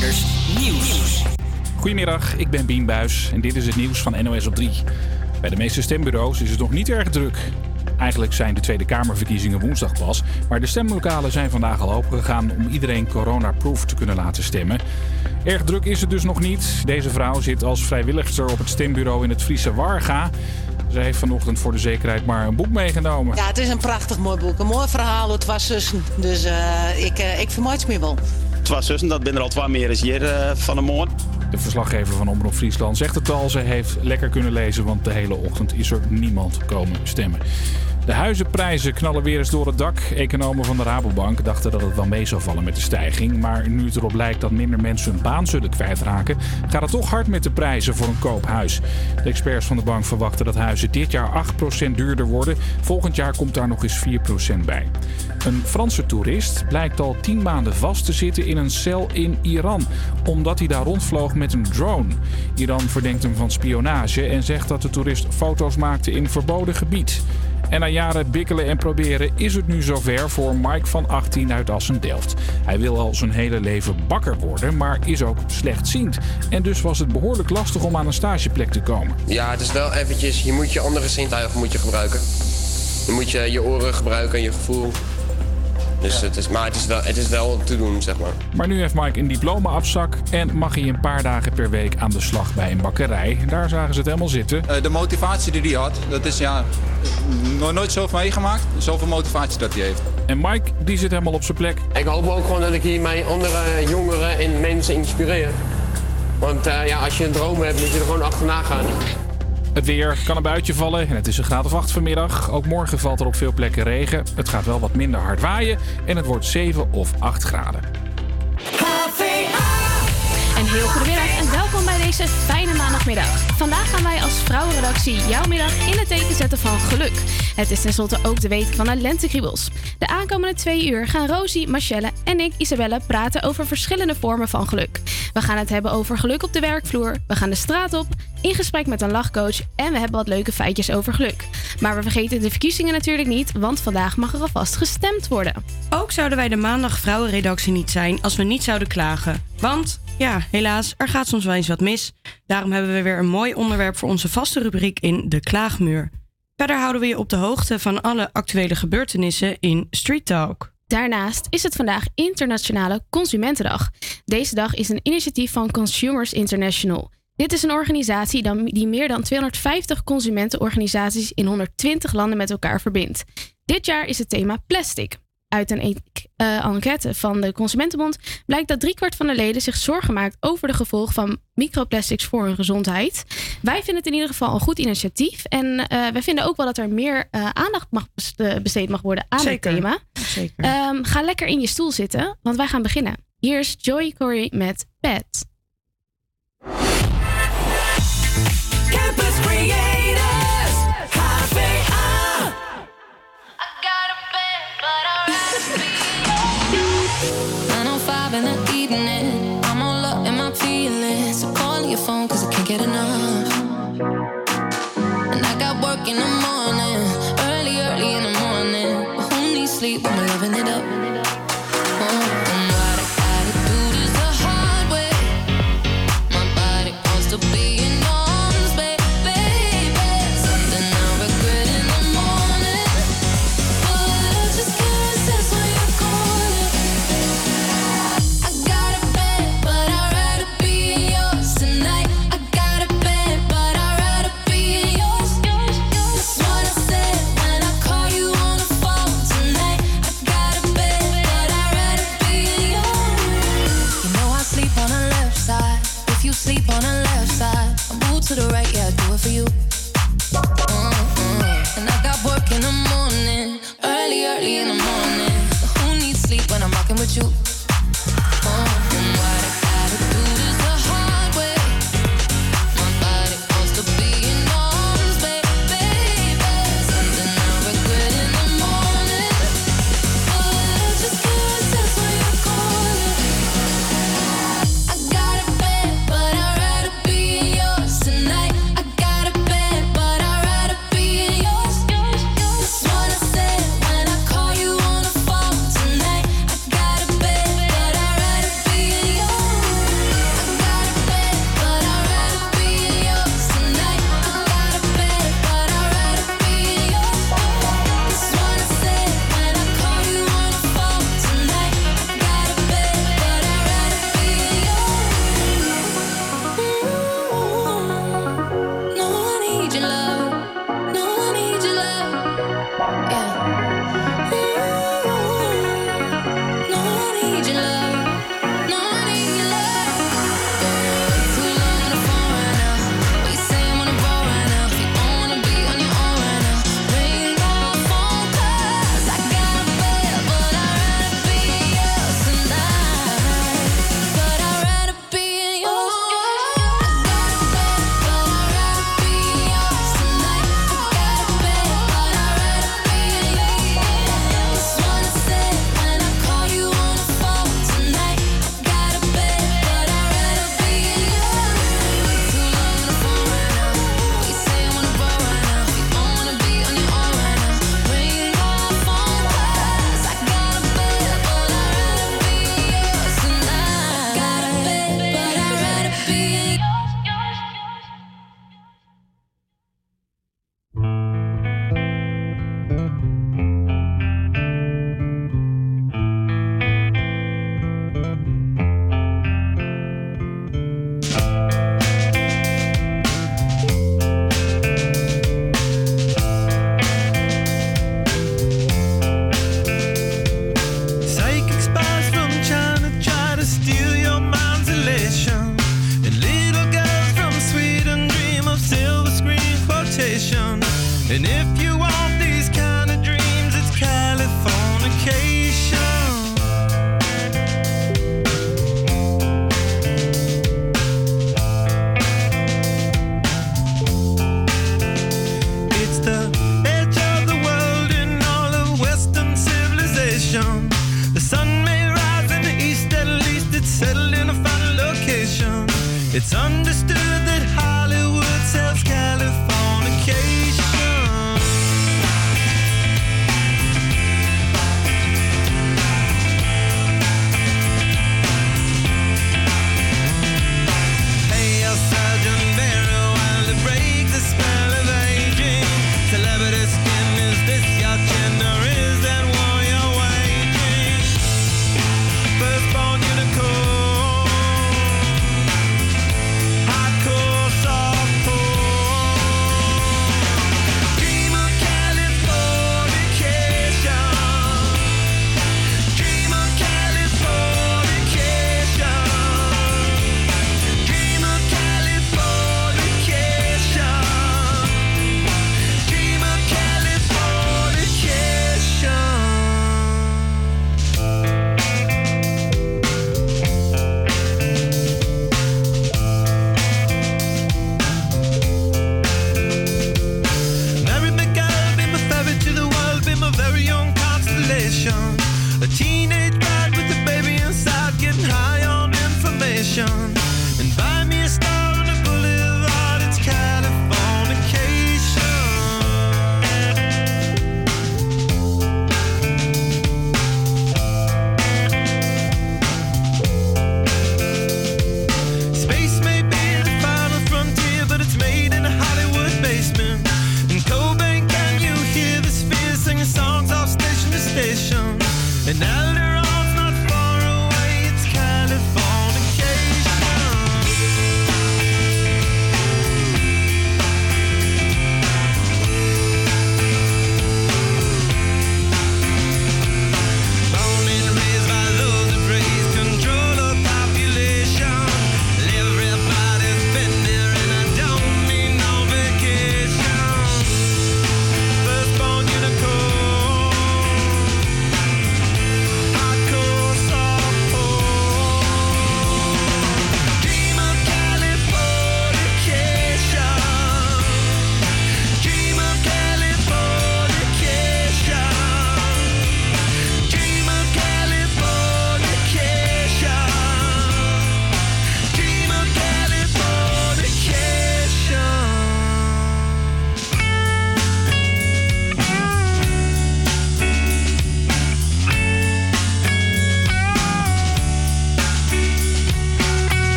Nieuws. Goedemiddag, ik ben Bien Buis en dit is het nieuws van NOS op 3. Bij de meeste stembureaus is het nog niet erg druk. Eigenlijk zijn de Tweede Kamerverkiezingen woensdag pas, maar de stemlokalen zijn vandaag al opengegaan om iedereen corona-proof te kunnen laten stemmen. Erg druk is het dus nog niet. Deze vrouw zit als vrijwilligster op het stembureau in het Friese Warga. Ze heeft vanochtend voor de zekerheid maar een boek meegenomen. Ja, het is een prachtig mooi boek. Een mooi verhaal, het was zussen. Dus uh, ik, uh, ik vermoed het meer Twee zussen, dat ben er al twee meer eens hier uh, van de morgen. De verslaggever van Omroep Friesland zegt het al. Ze heeft lekker kunnen lezen, want de hele ochtend is er niemand komen stemmen. De huizenprijzen knallen weer eens door het dak. Economen van de Rabobank dachten dat het wel mee zou vallen met de stijging. Maar nu het erop lijkt dat minder mensen hun baan zullen kwijtraken, gaat het toch hard met de prijzen voor een koophuis. De experts van de bank verwachten dat huizen dit jaar 8% duurder worden. Volgend jaar komt daar nog eens 4% bij. Een Franse toerist blijkt al 10 maanden vast te zitten in een cel in Iran, omdat hij daar rondvloog met een drone. Iran verdenkt hem van spionage en zegt dat de toerist foto's maakte in verboden gebied. En na jaren bikkelen en proberen is het nu zover voor Mike van 18 uit Assen-Delft. Hij wil al zijn hele leven bakker worden, maar is ook slechtziend. En dus was het behoorlijk lastig om aan een stageplek te komen. Ja, het is wel eventjes, je moet je andere zintuigen moet gebruiken. Je moet je, je oren gebruiken en je gevoel. Dus het is, maar het is, wel, het is wel te doen, zeg maar. Maar nu heeft Mike een diploma op zak en mag hij een paar dagen per week aan de slag bij een bakkerij. Daar zagen ze het helemaal zitten. Uh, de motivatie die hij had, dat is ja, nog nooit zoveel meegemaakt. Zoveel motivatie dat hij heeft. En Mike, die zit helemaal op zijn plek. Ik hoop ook gewoon dat ik hiermee andere jongeren en mensen inspireer. Want uh, ja, als je een droom hebt, moet je er gewoon achterna gaan. Het weer kan een buitje vallen en het is een graad of 8 vanmiddag. Ook morgen valt er op veel plekken regen. Het gaat wel wat minder hard waaien en het wordt 7 of 8 graden. Een heel goedemiddag en welkom bij deze fijne maandagmiddag. Vandaag gaan wij als vrouwenredactie jouw middag in het teken zetten van geluk. Het is tenslotte ook de week van de lentekriebels. De aankomende twee uur gaan Rosie, Michelle en ik, Isabelle, praten over verschillende vormen van geluk. We gaan het hebben over geluk op de werkvloer, we gaan de straat op, in gesprek met een lachcoach en we hebben wat leuke feitjes over geluk. Maar we vergeten de verkiezingen natuurlijk niet, want vandaag mag er alvast gestemd worden. Ook zouden wij de maandag vrouwenredactie niet zijn als we niet zouden klagen. Want ja, helaas, er gaat soms wel eens wat mis. Daarom hebben we weer een mooi onderwerp voor onze vaste rubriek in De Klaagmuur. Verder houden we je op de hoogte van alle actuele gebeurtenissen in Street Talk. Daarnaast is het vandaag Internationale Consumentendag. Deze dag is een initiatief van Consumers International. Dit is een organisatie die meer dan 250 consumentenorganisaties in 120 landen met elkaar verbindt. Dit jaar is het thema plastic. Uit een uh, enquête van de Consumentenbond blijkt dat driekwart van de leden zich zorgen maakt over de gevolgen van microplastics voor hun gezondheid. Wij vinden het in ieder geval een goed initiatief. En uh, wij vinden ook wel dat er meer uh, aandacht mag besteed mag worden aan Zeker. het thema. Zeker. Um, ga lekker in je stoel zitten, want wij gaan beginnen. Hier is Joy Corey met Pet. Phone cause I can't get enough. And I got work in the morning, early, early in the morning. But who needs sleep when we're loving it up?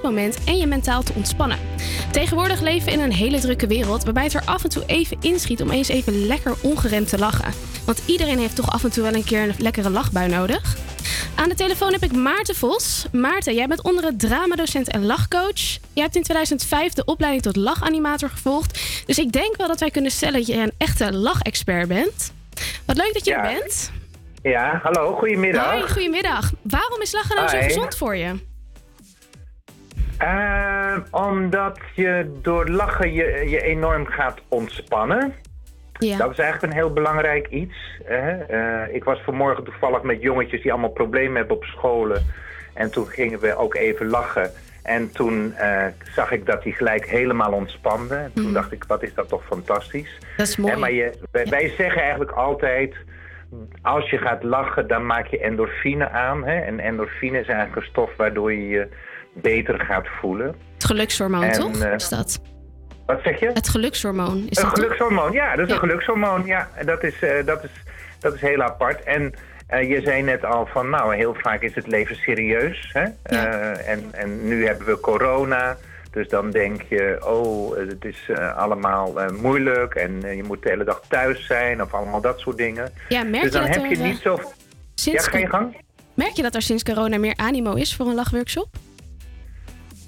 Het moment en je mentaal te ontspannen. Tegenwoordig leven we in een hele drukke wereld waarbij het er af en toe even inschiet om eens even lekker ongeremd te lachen. Want iedereen heeft toch af en toe wel een keer een lekkere lachbui nodig. Aan de telefoon heb ik Maarten Vos. Maarten, jij bent onder het dramadocent en lachcoach. Jij hebt in 2005 de opleiding tot lachanimator gevolgd. Dus ik denk wel dat wij kunnen stellen dat je een echte lachexpert bent. Wat leuk dat je er bent. Ja, hallo, goedemiddag. Hoi, goedemiddag. Waarom is lachen nou zo gezond voor je? Eh, omdat je door lachen je, je enorm gaat ontspannen. Ja. Dat is eigenlijk een heel belangrijk iets. Hè? Eh, ik was vanmorgen toevallig met jongetjes die allemaal problemen hebben op scholen. En toen gingen we ook even lachen. En toen eh, zag ik dat die gelijk helemaal ontspande. En toen dacht ik, wat is dat toch fantastisch. Dat is mooi. Hè, maar je, wij, wij zeggen eigenlijk altijd... Als je gaat lachen, dan maak je endorfine aan. Hè? En endorfine is eigenlijk een stof waardoor je je beter gaat voelen. Het gelukshormoon, En, toch? eh, is dat? Wat zeg je? Het gelukshormoon. Is een dat toch? gelukshormoon, ja, dat is Ja. een gelukshormoon. Ja, en dat is, eh, dat is, dat is heel apart. En eh, je zei net al van, nou, heel vaak is het leven serieus. Hè? En, en nu hebben we corona. Dus dan denk je, oh, het is allemaal moeilijk en je moet de hele dag thuis zijn of allemaal dat soort dingen. Ja, merk dus dan je dat heb er, je niet zo... Sinds ja, gang? Merk je dat er sinds corona meer animo is voor een lachworkshop?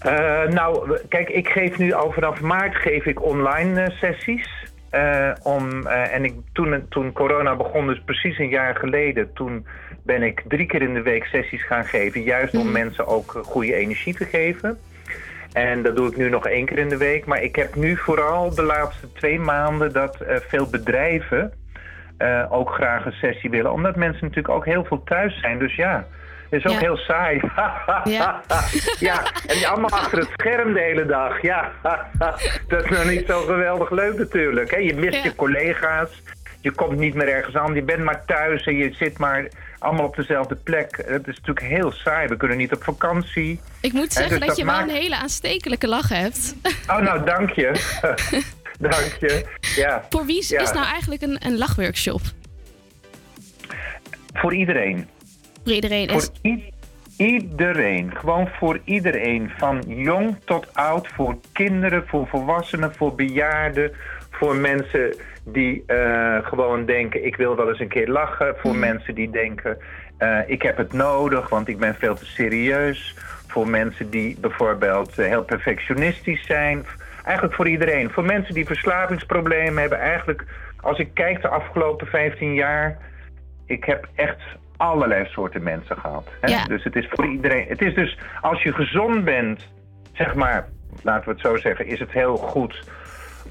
Eh, nou, kijk, ik geef nu al vanaf maart geef ik online eh, sessies. Eh, om, en ik, toen, toen corona begon, dus precies een jaar geleden, toen ben ik drie keer in de week sessies gaan geven. Juist om mensen ook goede energie te geven. En dat doe ik nu nog één keer in de week. Maar ik heb nu vooral de laatste twee maanden dat veel bedrijven ook graag een sessie willen. Omdat mensen natuurlijk ook heel veel thuis zijn. Dus ja, is ook Ja. heel saai. Ja. ja, en allemaal achter het scherm de hele dag. Ja, dat is nou niet zo geweldig leuk natuurlijk. Hè? Je mist Ja. je collega's. Je komt niet meer ergens aan. Je bent maar thuis en je zit maar allemaal op dezelfde plek. Het is natuurlijk heel saai. We kunnen niet op vakantie. Ik moet zeggen dus dat je wel een hele aanstekelijke lach hebt. Oh, nou, dank je. dank je. Ja. Voor wie is, Ja. is nou eigenlijk een, een lachworkshop? Voor iedereen. Voor iedereen Voor is... i- iedereen. Gewoon voor iedereen. Van jong tot oud. Voor kinderen, voor volwassenen, voor bejaarden. Voor mensen die eh, gewoon denken... ik wil wel eens een keer lachen. Voor mensen die denken... eh, ik heb het nodig, want ik ben veel te serieus. Voor mensen die bijvoorbeeld eh, heel perfectionistisch zijn. Eigenlijk voor iedereen. Voor mensen die verslavingsproblemen hebben. Eigenlijk, als ik kijk de afgelopen 15 jaar ik heb echt allerlei soorten mensen gehad. Hè? Ja. Dus het is voor iedereen. Het is dus als je gezond bent, zeg maar, laten we het zo zeggen, is het heel goed.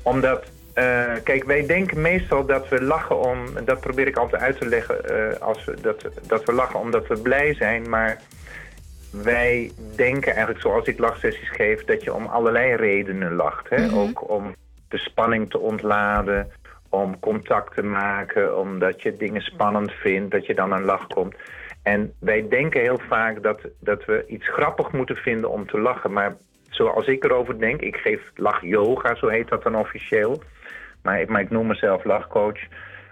Omdat, eh, kijk, wij denken meestal dat we lachen om, en dat probeer ik altijd uit te leggen, eh, als we, dat, dat we lachen omdat we blij zijn, maar wij denken eigenlijk, zoals ik lachsessies geef, dat je om allerlei redenen lacht. Hè? Mhm. Ook om de spanning te ontladen, om contact te maken, omdat je dingen spannend vindt, dat je dan een lach komt. En wij denken heel vaak dat, dat we iets grappig moeten vinden om te lachen. Maar zoals ik erover denk, ik geef lach-yoga, zo heet dat dan officieel. Maar maar ik noem mezelf lachcoach.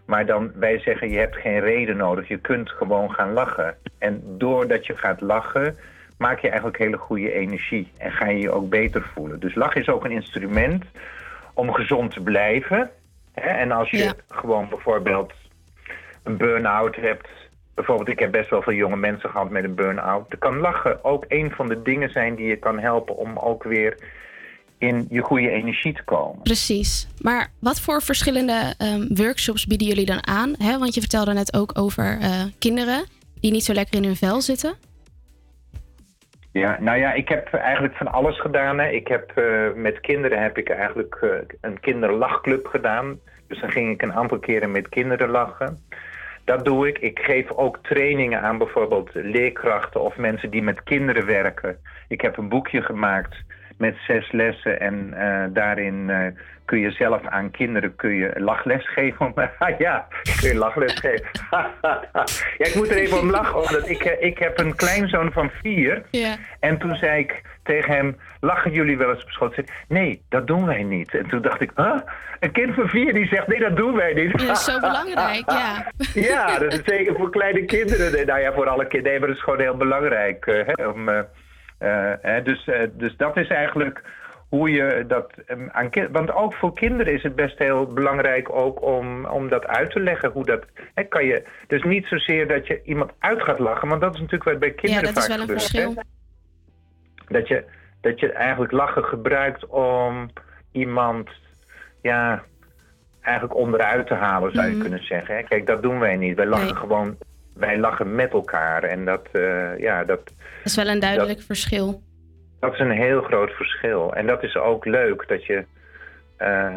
Maar dan, wij zeggen, je hebt geen reden nodig. Je kunt gewoon gaan lachen. En doordat je gaat lachen, maak je eigenlijk hele goede energie. En ga je je ook beter voelen. Dus lachen is ook een instrument om gezond te blijven. En als je Ja. gewoon bijvoorbeeld een burn-out hebt. Bijvoorbeeld, ik heb best wel veel jonge mensen gehad met een burn-out. Dan kan lachen ook een van de dingen zijn die je kan helpen om ook weer in je goede energie te komen. Precies. Maar wat voor verschillende ehm, workshops bieden jullie dan aan? Hè? Want je vertelde net ook over eh, kinderen die niet zo lekker in hun vel zitten. Ja, nou ja, ik heb eigenlijk van alles gedaan. Hè. Ik heb eh, met kinderen heb ik eigenlijk eh, een kinderlachclub gedaan. Dus dan ging ik een aantal keren met kinderen lachen. Dat doe ik. Ik geef ook trainingen aan bijvoorbeeld leerkrachten of mensen die met kinderen werken. Ik heb een boekje gemaakt met zes lessen en eh, daarin eh, kun je zelf aan kinderen kun je lachles geven. ja, kun je lachles geven. ja, ik moet er even om lachen, omdat ik, eh, ik heb een kleinzoon van vier. Ja. En toen zei ik tegen hem, lachen jullie wel eens op school? Zei, nee, dat doen wij niet. En toen dacht ik, huh? Een kind van vier die zegt, nee, dat doen wij niet. Dat is zo belangrijk, ja. ja, dat is zeker voor kleine kinderen. Nou ja, voor alle kinderen. Nee, maar dat is gewoon heel belangrijk. hè, om, hè, dus, eh, dus dat is eigenlijk hoe je dat ehm, aan kind- Want ook voor kinderen is het best heel belangrijk ook om, om dat uit te leggen. Hoe dat, hè, kan je, dus niet zozeer dat je iemand uit gaat lachen, want dat is natuurlijk wat bij Ja, kinderen is vaak wel een gebeurt, hè. verschil. Dat je, dat je eigenlijk lachen gebruikt om iemand ja, eigenlijk onderuit te halen, zou je Mhm. kunnen zeggen. hè. Kijk, dat doen wij niet. Wij lachen Nee. gewoon, wij lachen met elkaar. En dat, eh, ja, dat, Dat is wel een duidelijk verschil. dat is een heel groot verschil. En dat is ook leuk dat je, eh,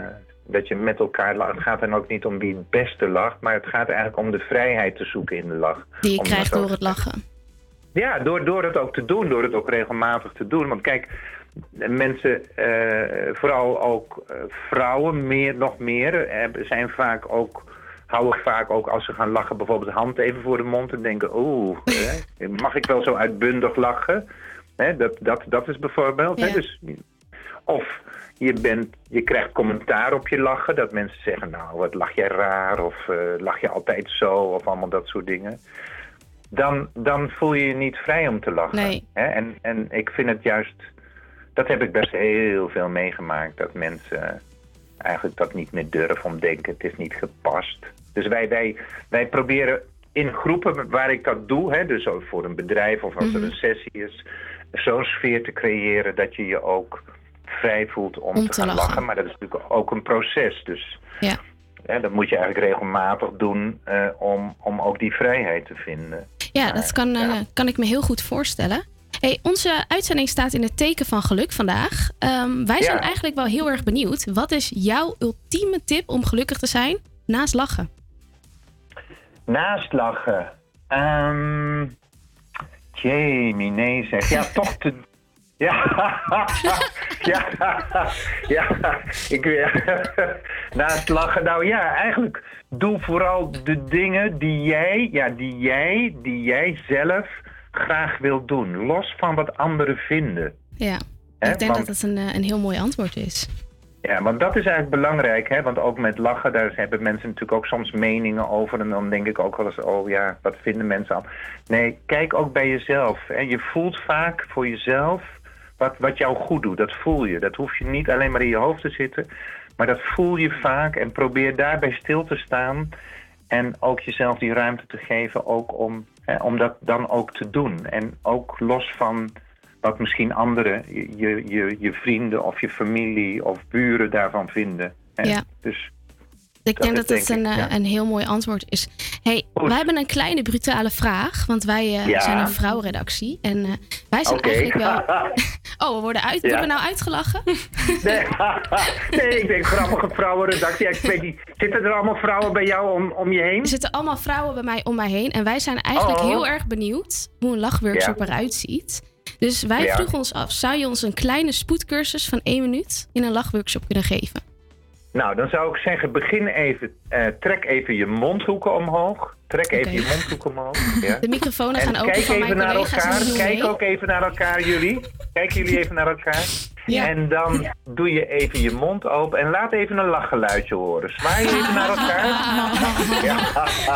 dat je met elkaar lacht. Het gaat dan ook niet om wie het beste lacht, maar het gaat eigenlijk om de vrijheid te zoeken in de lach. Die je Om krijgt ook- door het lachen. ja, door, door het ook te doen, door het ook regelmatig te doen. Want kijk, mensen, eh, vooral ook vrouwen, meer, nog meer, zijn vaak ook, houden vaak ook als ze gaan lachen, bijvoorbeeld de hand even voor de mond en denken, oeh, mag ik wel zo uitbundig lachen? Hè, dat, dat, dat is bijvoorbeeld. Hè, dus, of je, bent, je krijgt commentaar op je lachen, dat mensen zeggen, nou, wat lach jij raar, of eh, lach je altijd zo, of allemaal dat soort dingen dan, dan voel je je niet vrij om te lachen. Nee. Hè? En, en ik vind het juist, dat heb ik best heel veel meegemaakt, dat mensen eigenlijk dat niet meer durven om denken, het is niet gepast. Dus wij, wij, wij proberen in groepen waar ik dat doe, hè, dus ook voor een bedrijf of als er Mhm. een sessie is, zo'n sfeer te creëren dat je je ook vrij voelt om, Om te, te gaan lachen. lachen. Maar dat is natuurlijk ook een proces. Dus Ja. hè, dat moet je eigenlijk regelmatig doen eh, om, om ook die vrijheid te vinden. Ja, dat kan, eh, kan ik me heel goed voorstellen. Hey, onze uitzending staat in het teken van geluk vandaag. Ehm, wij zijn Ja. eigenlijk wel heel erg benieuwd. Wat is jouw ultieme tip om gelukkig te zijn naast lachen? Naast lachen. Ehm Jamie, nee zeg. Ja, toch te... Ja, ja, ja, ik weer. Naast lachen, nou ja, eigenlijk doe vooral de dingen die jij, ja, die jij, die jij zelf graag wil doen. Los van wat anderen vinden. Ja, ik denk want- dat het een, eh, een heel mooi antwoord is. Ja, want dat is eigenlijk belangrijk, hè? Want ook met lachen, daar hebben mensen natuurlijk ook soms meningen over. En dan denk ik ook wel eens, oh ja, wat vinden mensen al? Nee, kijk ook bij jezelf. Hè? Je voelt vaak voor jezelf wat, wat jou goed doet. Dat voel je. Dat hoef je niet alleen maar in je hoofd te zitten. Maar dat voel je vaak en probeer daarbij stil te staan. En ook jezelf die ruimte te geven ook om, hè, om dat dan ook te doen. En ook los van wat misschien anderen, je, je, je vrienden of je familie of buren daarvan vinden. hè. Ja. Dus Ik Dat denk dat het denk een, ik, eh, ja. een heel mooi antwoord is. Hey, wij hebben een kleine brutale vraag, want wij eh, Ja. zijn een vrouwenredactie. En eh, wij zijn eigenlijk wel... Oh, we worden, uit... Ja. worden we nou uitgelachen? Nee, nee, ik denk grappige vrouwenredactie. Ik weet niet, zitten er allemaal vrouwen bij jou om, om je heen? Er zitten allemaal vrouwen bij mij om mij heen. En wij zijn eigenlijk Oh. heel erg benieuwd hoe een lachworkshop eruit ziet. Dus wij Ja. vroegen ons af, zou je ons een kleine spoedcursus van één minuut in een lachworkshop kunnen geven? Nou, dan zou ik zeggen, begin even, eh, trek even je mondhoeken omhoog. Trek even je mondhoeken omhoog. Ja. De microfoons gaan open kijk van even mijn naar elkaar. Kijk mee. ook even naar elkaar, jullie. Kijken jullie even naar elkaar. Ja. En dan doe je even je mond open en laat even een lachgeluidje horen. Zwaai even naar elkaar. Ja.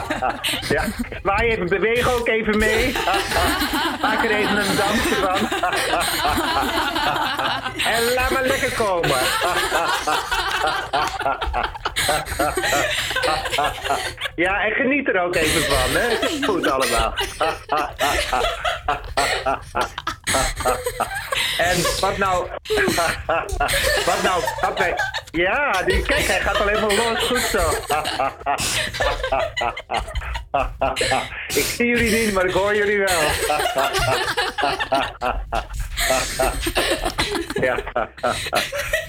ja. Zwaai even, beweeg ook even mee. Maak er even een dansje van. en laat maar lekker komen. Ja, en geniet er ook even van, hè? Goed allemaal. En wat nou... Wat nou... Wat wij, ja, die, kijk, hij gaat al helemaal los. Goed zo. Ik zie jullie niet, maar ik hoor jullie wel. Ja.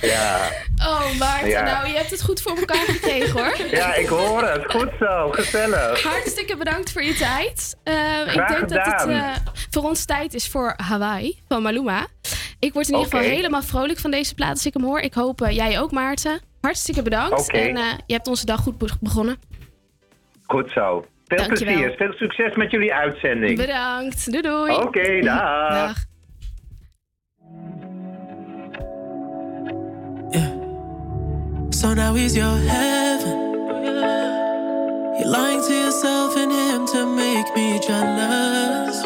Ja. Oh, Maarten, Ja. nou, je hebt het goed voor elkaar gekregen, hoor. Ja, ik hoor het. Goed zo. Gezellig. Hartstikke bedankt voor je tijd. Eh, ik denk dat het gedaan. eh, voor ons tijd is voor Hawaii van Maluma. Ik word in ieder geval helemaal vrolijk van deze plaat als ik hem hoor. Ik hoop eh, jij ook, Maarten. Hartstikke bedankt. En eh, je hebt onze dag goed be- begonnen. Goed zo. Veel Dankjewel. plezier. Veel succes met jullie uitzending. Bedankt. Doei doei. Oké, dag. Dag. So now he's your heaven. You're lying to yourself and him to make me jealous.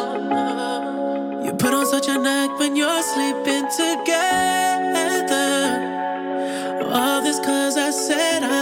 You put on such an act when you're sleeping together. All this cause I said I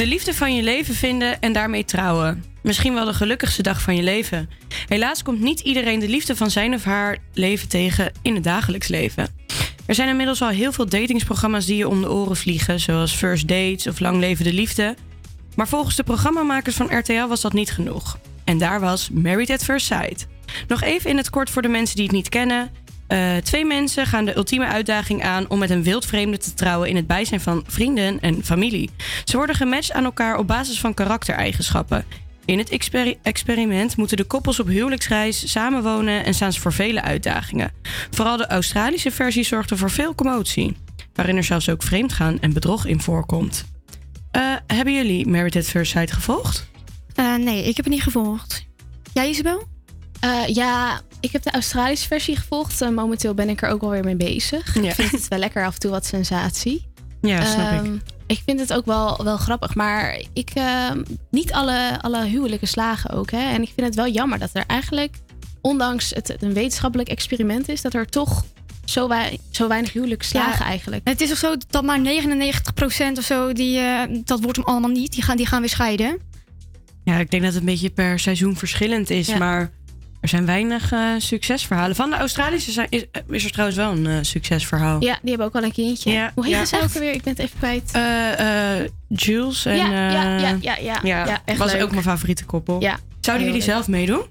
De liefde van je leven vinden en daarmee trouwen. Misschien wel de gelukkigste dag van je leven. Helaas komt niet iedereen de liefde van zijn of haar leven tegen in het dagelijks leven. Er zijn inmiddels al heel veel datingsprogramma's die je om de oren vliegen, zoals First Dates of Lang Leven de Liefde. Maar volgens de programmamakers van RTL was dat niet genoeg. En daar was Married at First Sight. Nog even in het kort voor de mensen die het niet kennen. Eh, twee mensen gaan de ultieme uitdaging aan om met een wildvreemde te trouwen in het bijzijn van vrienden en familie. Ze worden gematcht aan elkaar op basis van karaktereigenschappen. In het experi- experiment moeten de koppels op huwelijksreis samenwonen en staan ze voor vele uitdagingen. Vooral de Australische versie zorgde voor veel commotie, waarin er zelfs ook vreemdgaan en bedrog in voorkomt. Eh, hebben jullie Married at First Sight gevolgd? Eh, nee, ik heb het niet gevolgd. Jij, Isabel? Eh, ja, ik heb de Australische versie gevolgd. Eh, momenteel ben ik er ook wel weer mee bezig. Ja. Ik vind het wel lekker af en toe wat sensatie. Ja, snap ik. Ehm, ik vind het ook wel, wel grappig, maar ik, ehm, niet alle, alle huwelijken slagen ook. Hè? En ik vind het wel jammer dat er eigenlijk, ondanks het een wetenschappelijk experiment is, dat er toch zo, wei- zo weinig huwelijken slagen eigenlijk. Het is ook zo dat maar 99% of zo, die, eh, dat wordt hem allemaal niet. Die gaan, die gaan weer scheiden. Ja, ik denk dat het een beetje per seizoen verschillend is, Ja. maar er zijn weinig eh, succesverhalen. Van de Australische zijn, is, is er trouwens wel een eh, succesverhaal. Ja, die hebben ook wel een kindje. Ja, Hoe heet ja. ze ook alweer? Ik ben het even kwijt. Eh, eh, Jules en... Ja, eh, ja, ja, ja, ja. Ja, echt was leuk. ook mijn favoriete koppel. Ja, Zouden jullie leuk. zelf meedoen?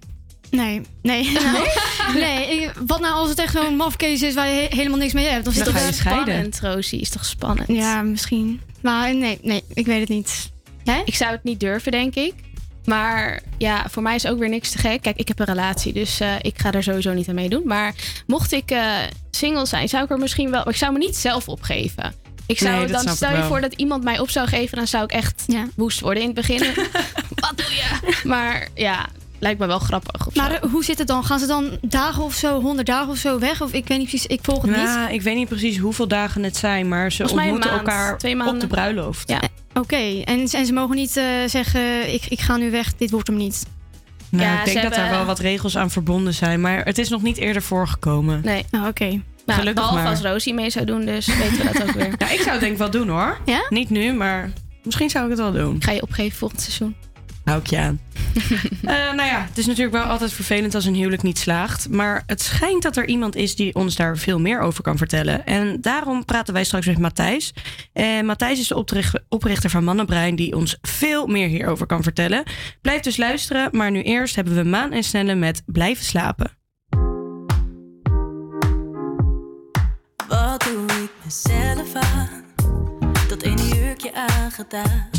Nee, nee. nee, ik- wat nou als het echt zo'n mafcase is waar je he- helemaal niks mee hebt? Dan Is zit toch spannend, Rosie? Is toch spannend? Ja, misschien. Maar nee, nee, ik weet het niet. Ik zou het niet durven, denk ik. Maar ja, voor mij is ook weer niks te gek. Kijk, ik heb een relatie, dus eh, ik ga er sowieso niet aan meedoen. Maar mocht ik eh, single zijn, zou ik er misschien wel... Ik zou me niet zelf opgeven. Ik zou, Nee, dan snap ik stel je voor dat iemand mij op zou geven... dan zou ik echt woest worden in het begin. Wat doe je? Maar ja, lijkt me wel grappig. Maar hoe zit het dan? Gaan ze dan dagen of zo, honderd dagen of zo weg? Of ik weet niet precies, ik volg het niet. Ja, ik weet niet precies hoeveel dagen het zijn, maar ze ontmoeten maand, elkaar twee op de bruiloft. Ja. Oké, en, en ze mogen niet eh, zeggen, ik, ik ga nu weg, dit wordt hem niet. Nou, Ja, ik denk dat daar hebben- wel wat regels aan verbonden zijn, maar het is nog niet eerder voorgekomen. Nee. Oh, Oké. Nou, Gelukkig behalve maar. als Rosie mee zou doen, dus weten we dat ook weer. Ja, ik zou het denk ik wel doen hoor. Ja? Niet nu, maar misschien zou ik het wel doen. Ga je opgeven volgend seizoen? Hou ik je aan. Eh, nou ja, het is natuurlijk wel altijd vervelend als een huwelijk niet slaagt. Maar het schijnt dat er iemand is die ons daar veel meer over kan vertellen. En daarom praten wij straks met Matthijs. En Matthijs is de opricht- oprichter van Mannenbrein die ons veel meer hierover kan vertellen. Blijf dus luisteren, maar nu eerst hebben we Maan en Snelle met Blijven slapen. Wat doe ik mezelf aan? Dat ene jurkje aangedaan.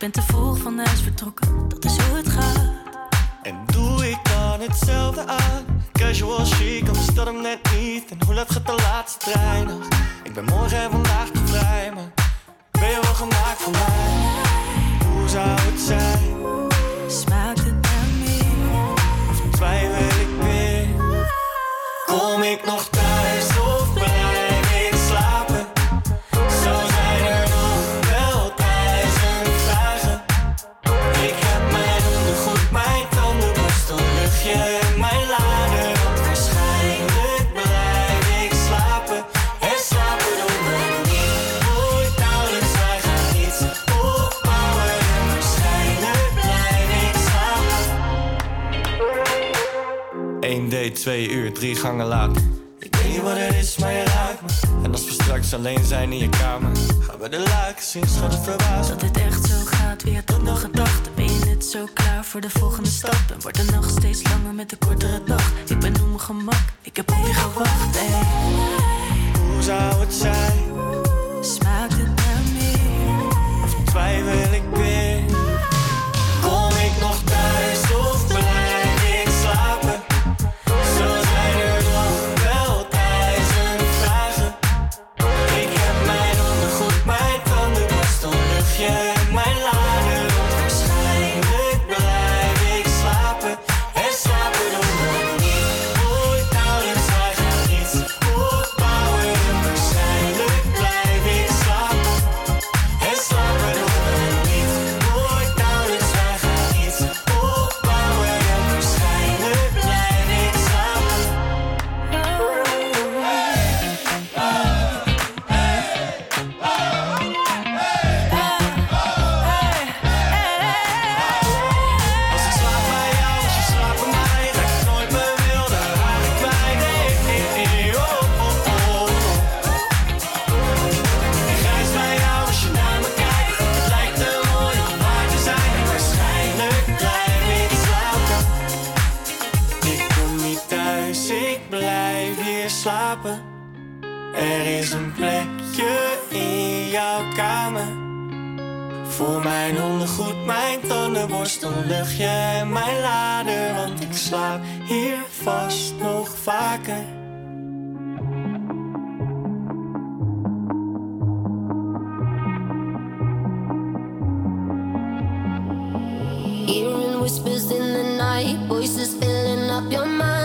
Ik ben te vroeg van huis vertrokken, dat is hoe het gaat. En doe ik dan hetzelfde aan? Casual chic, anders dat hem net niet. En hoe laat gaat de laatste trein nog? Ik ben morgen en vandaag te vrij, maar ben je wel gemaakt voor mij? Hoe zou het zijn? Smaakt het naar meer? Of twijfel ik weer? Kom ik nog thuis date, 2 uur, drie gangen later. Ik weet niet wat het is, maar je raakt me. En als we straks alleen zijn in je kamer, gaan we de laken zien, schat het verbaasd. Dat dit echt zo gaat, wie had dat nog gedacht? Ben je net zo klaar voor de volgende stap? En wordt de nacht steeds langer met de kortere dag? Ik ben op mijn gemak, ik heb op je gewacht, ey. Hoe zou het zijn? Smaakt het naar meer? Of twijfel ik weer? Er is een plekje in jouw kamer. Voor mijn ondergoed, mijn tandenborstel, luchtje en mijn lader. Want ik slaap hier vast nog vaker. Whispers in the night, voices filling up your mind.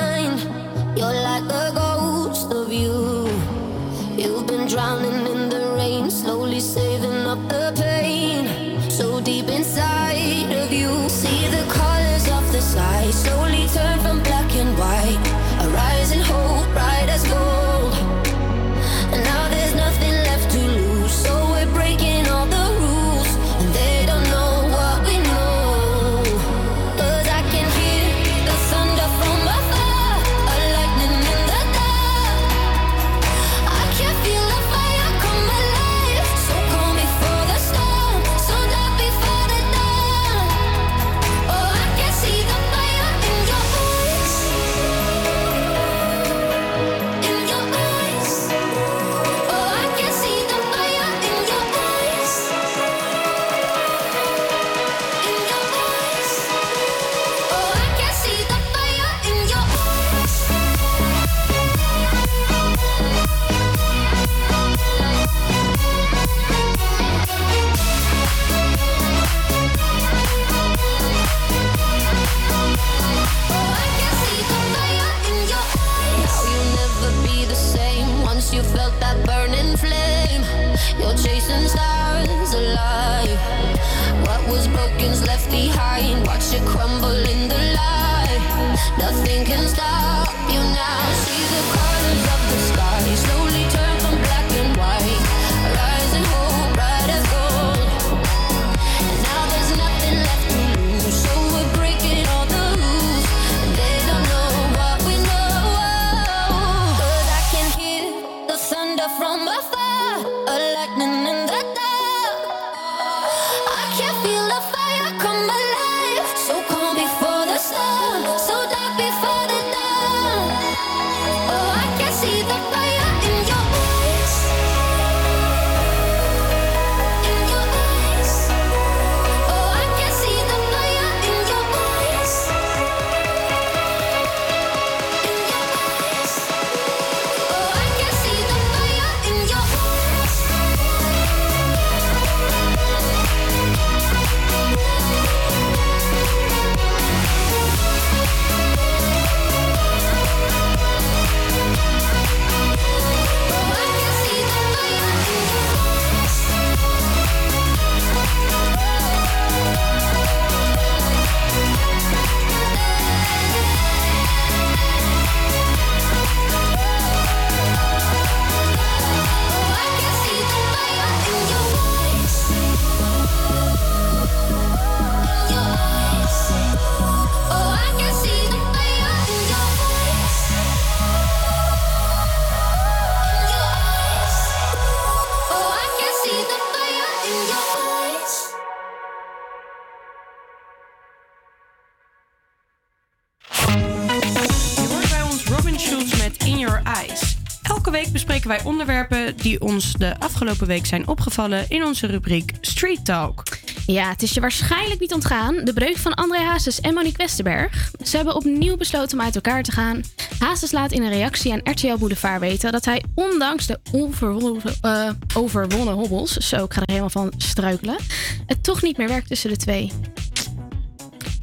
Week bespreken wij onderwerpen die ons de afgelopen week zijn opgevallen in onze rubriek Street Talk. Ja, het is je waarschijnlijk niet ontgaan. De breuk van André Hazes en Monique Westerberg. Ze hebben opnieuw besloten om uit elkaar te gaan. Hazes laat in een reactie aan RTL Boulevard weten dat hij ondanks de onverwonnen, eh, overwonnen hobbels, zo ik ga er helemaal van struikelen, het toch niet meer werkt tussen de twee.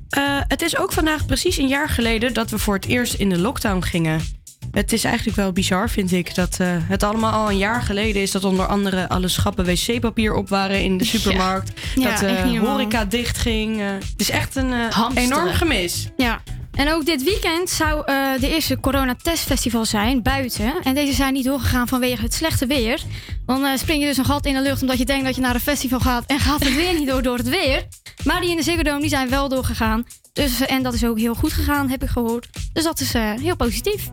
Eh, het is ook vandaag precies een jaar geleden dat we voor het eerst in de lockdown gingen. Het is eigenlijk wel bizar, vind ik, dat eh, het allemaal al een jaar geleden is dat onder andere alle schappen wc-papier op waren in de supermarkt. Ja, dat echt de niet normaal. horeca dichtging. Eh, het is echt een eh, enorm gemis. Ja. En ook dit weekend zou eh, de eerste coronatestfestival zijn, buiten. En deze zijn niet doorgegaan vanwege het slechte weer. Dan eh, spring je dus een gat in de lucht omdat je denkt dat je naar een festival gaat... en gaat het weer niet door door het weer. Maar die in de Ziggo Dome die zijn wel doorgegaan. Dus, eh, en dat is ook heel goed gegaan, heb ik gehoord. Dus dat is eh, heel positief.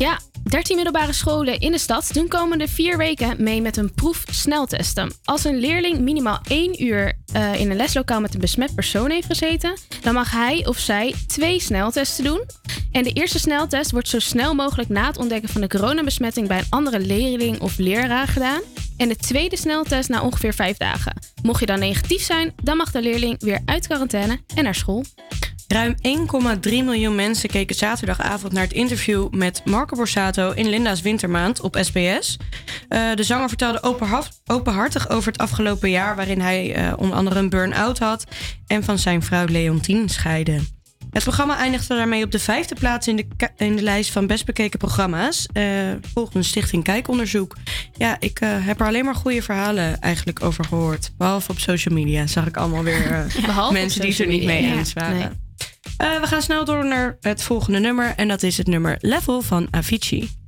Ja, 13 middelbare scholen in de stad doen komende vier weken mee met een proef sneltesten. Als een leerling minimaal één uur eh, in een leslokaal met een besmet persoon heeft gezeten, dan mag hij of zij twee sneltesten doen. En de eerste sneltest wordt zo snel mogelijk na het ontdekken van de coronabesmetting bij een andere leerling of leraar gedaan. En de tweede sneltest na ongeveer vijf dagen. Mocht je dan negatief zijn, dan mag de leerling weer uit quarantaine en naar school. Ruim 1,3 miljoen mensen keken zaterdagavond naar het interview met Marco Borsato in Linda's Wintermaand op SBS. Eh, de zanger vertelde openhaf- openhartig over het afgelopen jaar, waarin hij eh, onder andere een burn-out had en van zijn vrouw Leontien scheidde. Het programma eindigde daarmee op de vijfde plaats in de, in de lijst van best bekeken programma's. eh, volgens Stichting Kijkonderzoek. Ja, ik heb er alleen maar goede verhalen eigenlijk over gehoord. Behalve op social media zag ik allemaal weer mensen die het er niet mee eens waren. Nee. Eh, we gaan snel door naar het volgende nummer. En dat is het nummer Level van Avicii.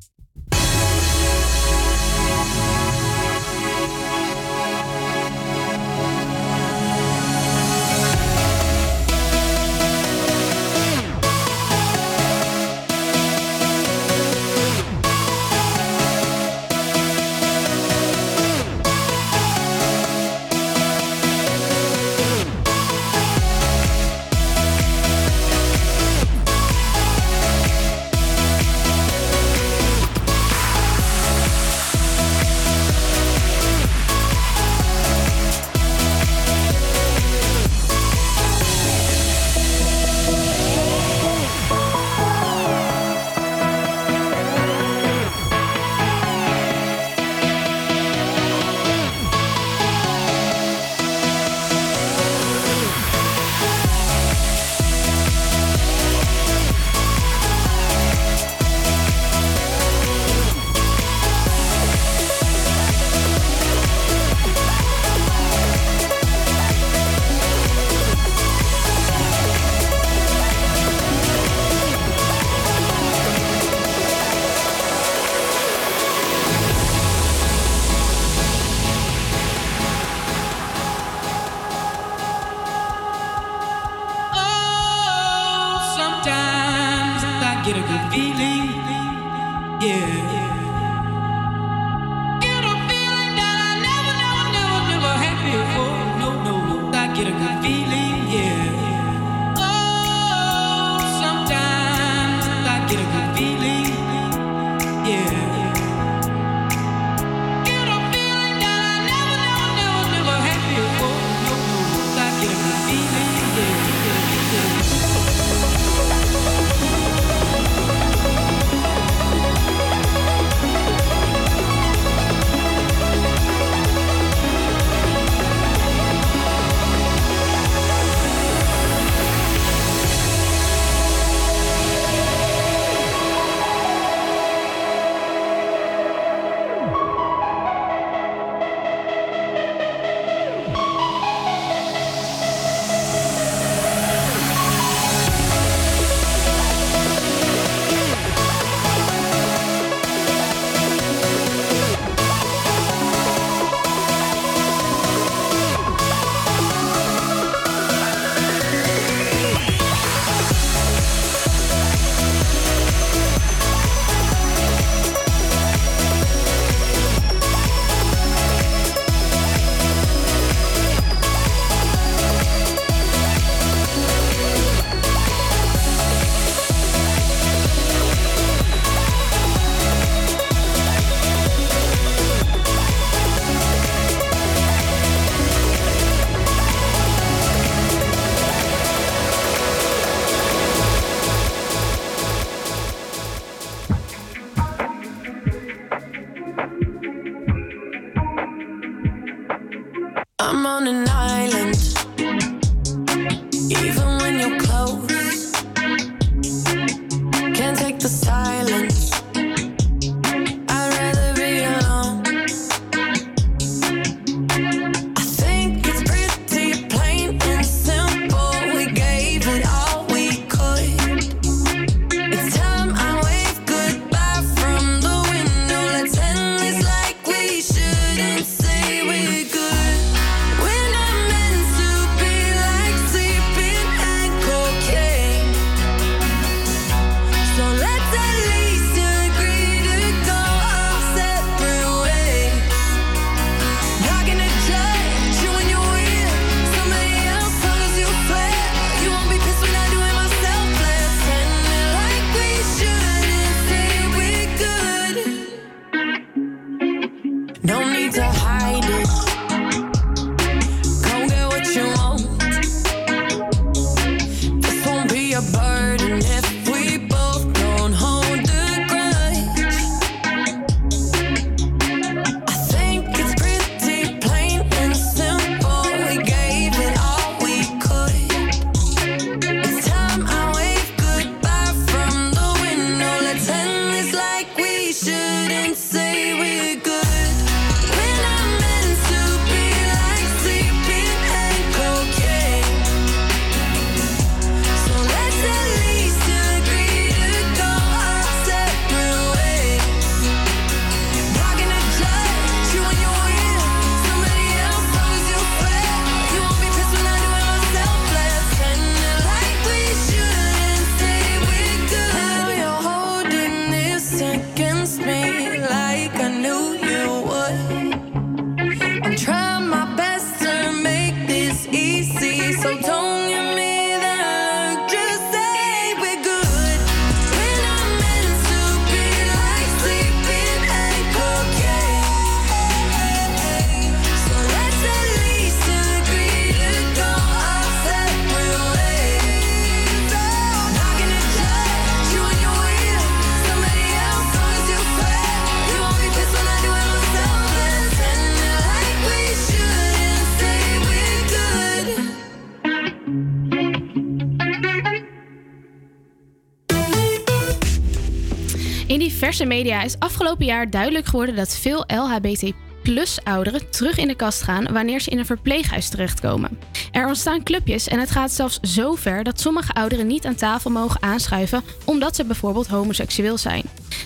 Diverse media is afgelopen jaar duidelijk geworden dat veel LHBT plus ouderen terug in de kast gaan wanneer ze in een verpleeghuis terechtkomen. Er ontstaan clubjes en het gaat zelfs zo ver dat sommige ouderen niet aan tafel mogen aanschuiven omdat ze bijvoorbeeld homoseksueel zijn.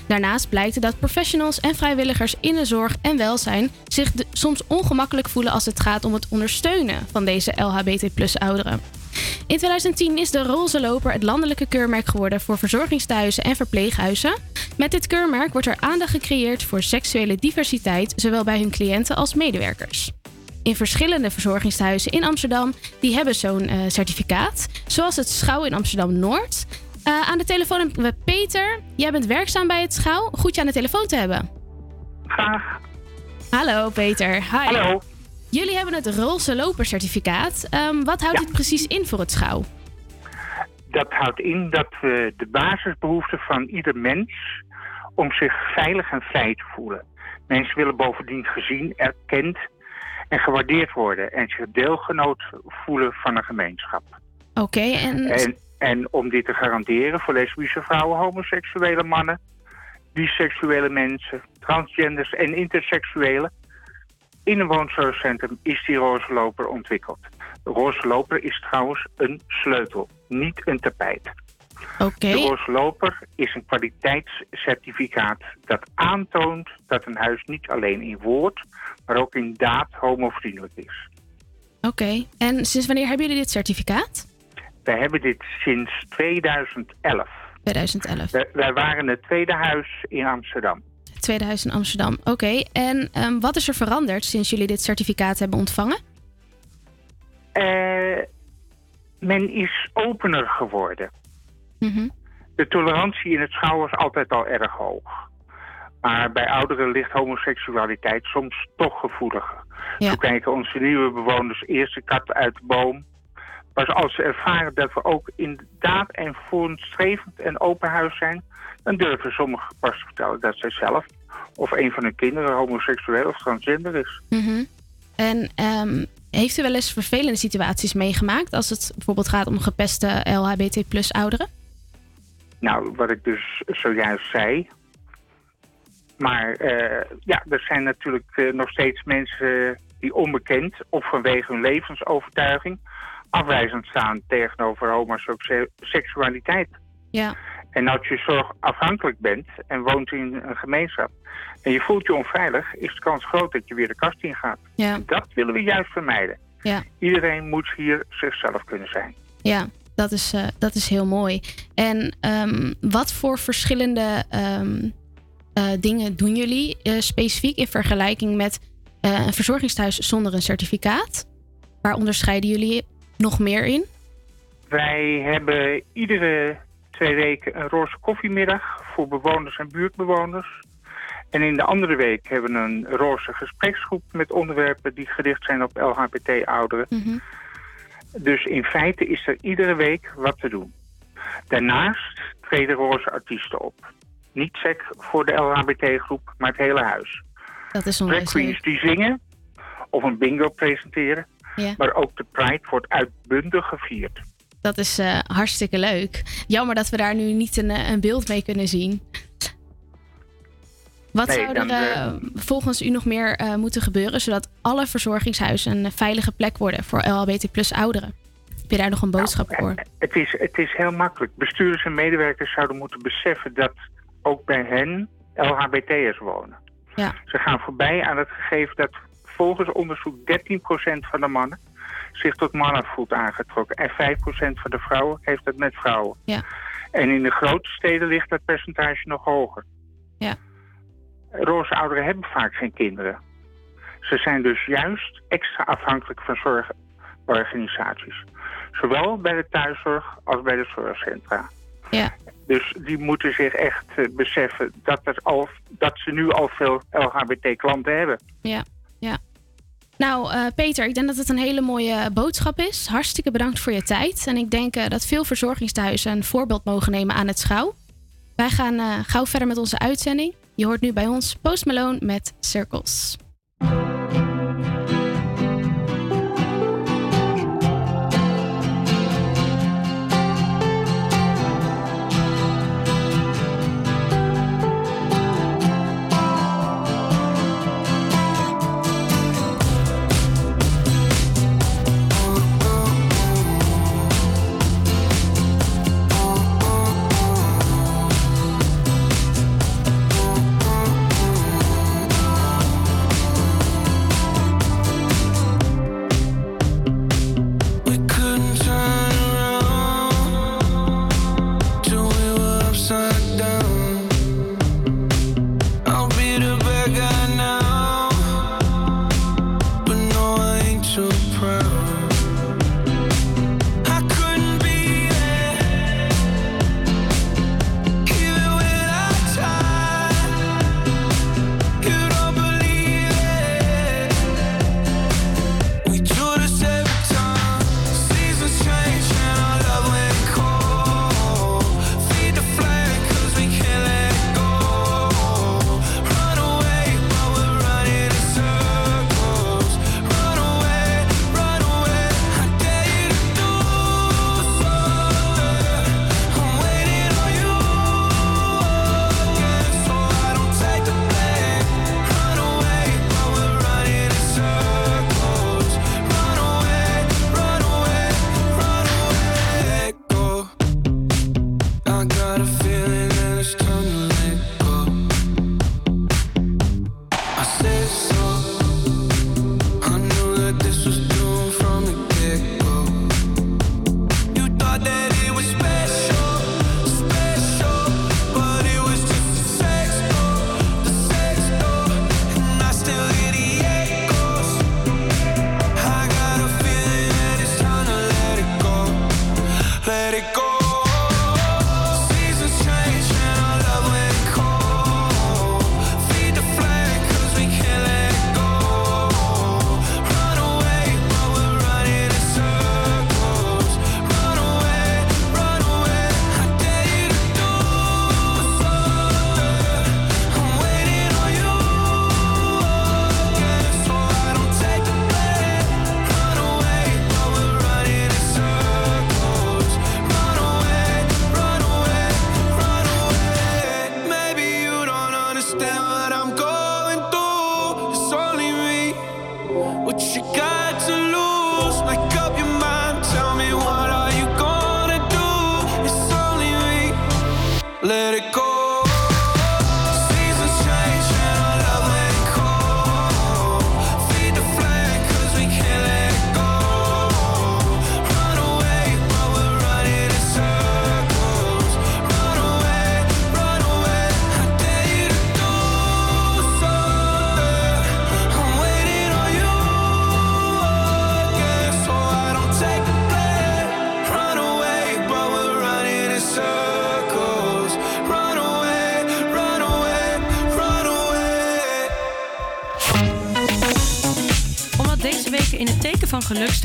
Daarnaast blijkt dat professionals en vrijwilligers in de zorg en welzijn zich soms ongemakkelijk voelen als het gaat om het ondersteunen van deze LHBT plus ouderen. In 2010 is de Roze Loper het landelijke keurmerk geworden voor verzorgingstehuizen en verpleeghuizen. Met dit keurmerk wordt er aandacht gecreëerd voor seksuele diversiteit, zowel bij hun cliënten als medewerkers. In verschillende verzorgingstehuizen in Amsterdam die hebben zo'n eh, certificaat, zoals het Schouw in Amsterdam Noord. Eh, aan de telefoon hebben we Peter. Jij bent werkzaam bij het Schouw. Goed je aan de telefoon te hebben. Graag. Hallo Peter. Hi. Hallo. Jullie hebben het Roze Loper certificaat. Ehm, wat houdt dit precies in voor het Schouw? Dat houdt in dat we de basisbehoeften van ieder mens om zich veilig en vrij te voelen. Mensen willen bovendien gezien, erkend en gewaardeerd worden en zich deelgenoot voelen van een gemeenschap. Oké, en... En, en om dit te garanderen voor lesbische vrouwen, homoseksuele mannen, biseksuele mensen, transgenders en interseksuelen. In een woonzorgcentrum is die roze loper ontwikkeld. De roze loper is trouwens een sleutel, niet een tapijt. Oké. De roze loper is een kwaliteitscertificaat dat aantoont dat een huis niet alleen in woord, maar ook in daad homovriendelijk is. Oké, en sinds wanneer hebben jullie dit certificaat? Wij hebben dit sinds 2011. 2011. Wij, wij waren het tweede huis in Amsterdam. Tweede huis in Amsterdam. Oké, en ehm, wat is er veranderd sinds jullie dit certificaat hebben ontvangen? Eh, men is opener geworden. Mhm. De tolerantie in het schouw was altijd al erg hoog. Maar bij ouderen ligt homoseksualiteit soms toch gevoeliger. Ja. Zo kijken onze nieuwe bewoners eerst de kat uit de boom. Pas als ze ervaren dat we ook inderdaad en voortstrevend en open huis zijn... dan durven sommigen pas te vertellen dat zij zelf of een van hun kinderen homoseksueel of transgender is. Mhm. En ehm, heeft u wel eens vervelende situaties meegemaakt als het bijvoorbeeld gaat om gepeste LHBT plus ouderen? Nou, wat ik dus zojuist zei. Maar eh, ja, er zijn natuurlijk eh, nog steeds mensen die onbekend of vanwege hun levensovertuiging afwijzend staan tegenover homoseksualiteit. Ja. En als je zorgafhankelijk bent en woont in een gemeenschap en je voelt je onveilig, is de kans groot dat je weer de kast ingaat. Ja. Dat willen we juist vermijden. Ja. Iedereen moet hier zichzelf kunnen zijn. Ja, dat is, eh, dat is heel mooi. En ehm, wat voor verschillende ehm, eh, dingen doen jullie eh, specifiek in vergelijking met een verzorgingstehuis zonder een certificaat? Waar onderscheiden jullie nog meer in? Wij hebben iedere twee weken een roze koffiemiddag voor bewoners en buurtbewoners. En in de andere week hebben we een roze gespreksgroep met onderwerpen die gericht zijn op LHBT-ouderen. Dus in feite is er iedere week wat te doen. Daarnaast treden roze artiesten op. Niet sec voor de LHBT-groep, maar het hele huis. Dat is onwijs queens die zingen of een bingo presenteren. Ja. Maar ook de Pride wordt uitbundig gevierd. Dat is eh, hartstikke leuk. Jammer dat we daar nu niet een, eh, een beeld mee kunnen zien. Wat Nee, zou er eh, volgens u nog meer moeten gebeuren... zodat alle verzorgingshuizen een veilige plek worden voor LHBT plus ouderen? Heb je daar nog een boodschap voor? Het is, het is heel makkelijk. Bestuurders en medewerkers zouden moeten beseffen dat ook bij hen LHBT'ers wonen. Ja. Ze gaan voorbij aan het gegeven dat volgens onderzoek 13% van de mannen zich tot mannen voelt aangetrokken. En 5% van de vrouwen heeft het met vrouwen. Ja. En in de grote steden ligt dat percentage nog hoger. Ja. Roze ouderen hebben vaak geen kinderen. Ze zijn dus juist extra afhankelijk van zorgorganisaties. Zowel bij de thuiszorg als bij de zorgcentra. Ja. Dus die moeten zich echt eh, beseffen dat, het al, dat ze nu al veel LHBT-klanten hebben. Ja, ja. Nou, eh, Peter, ik denk dat het een hele mooie boodschap is. Hartstikke bedankt voor je tijd. En ik denk eh, dat veel verzorgingstehuizen een voorbeeld mogen nemen aan het schouw. Wij gaan eh, gauw verder met onze uitzending. Je hoort nu bij ons Post Malone met Circles.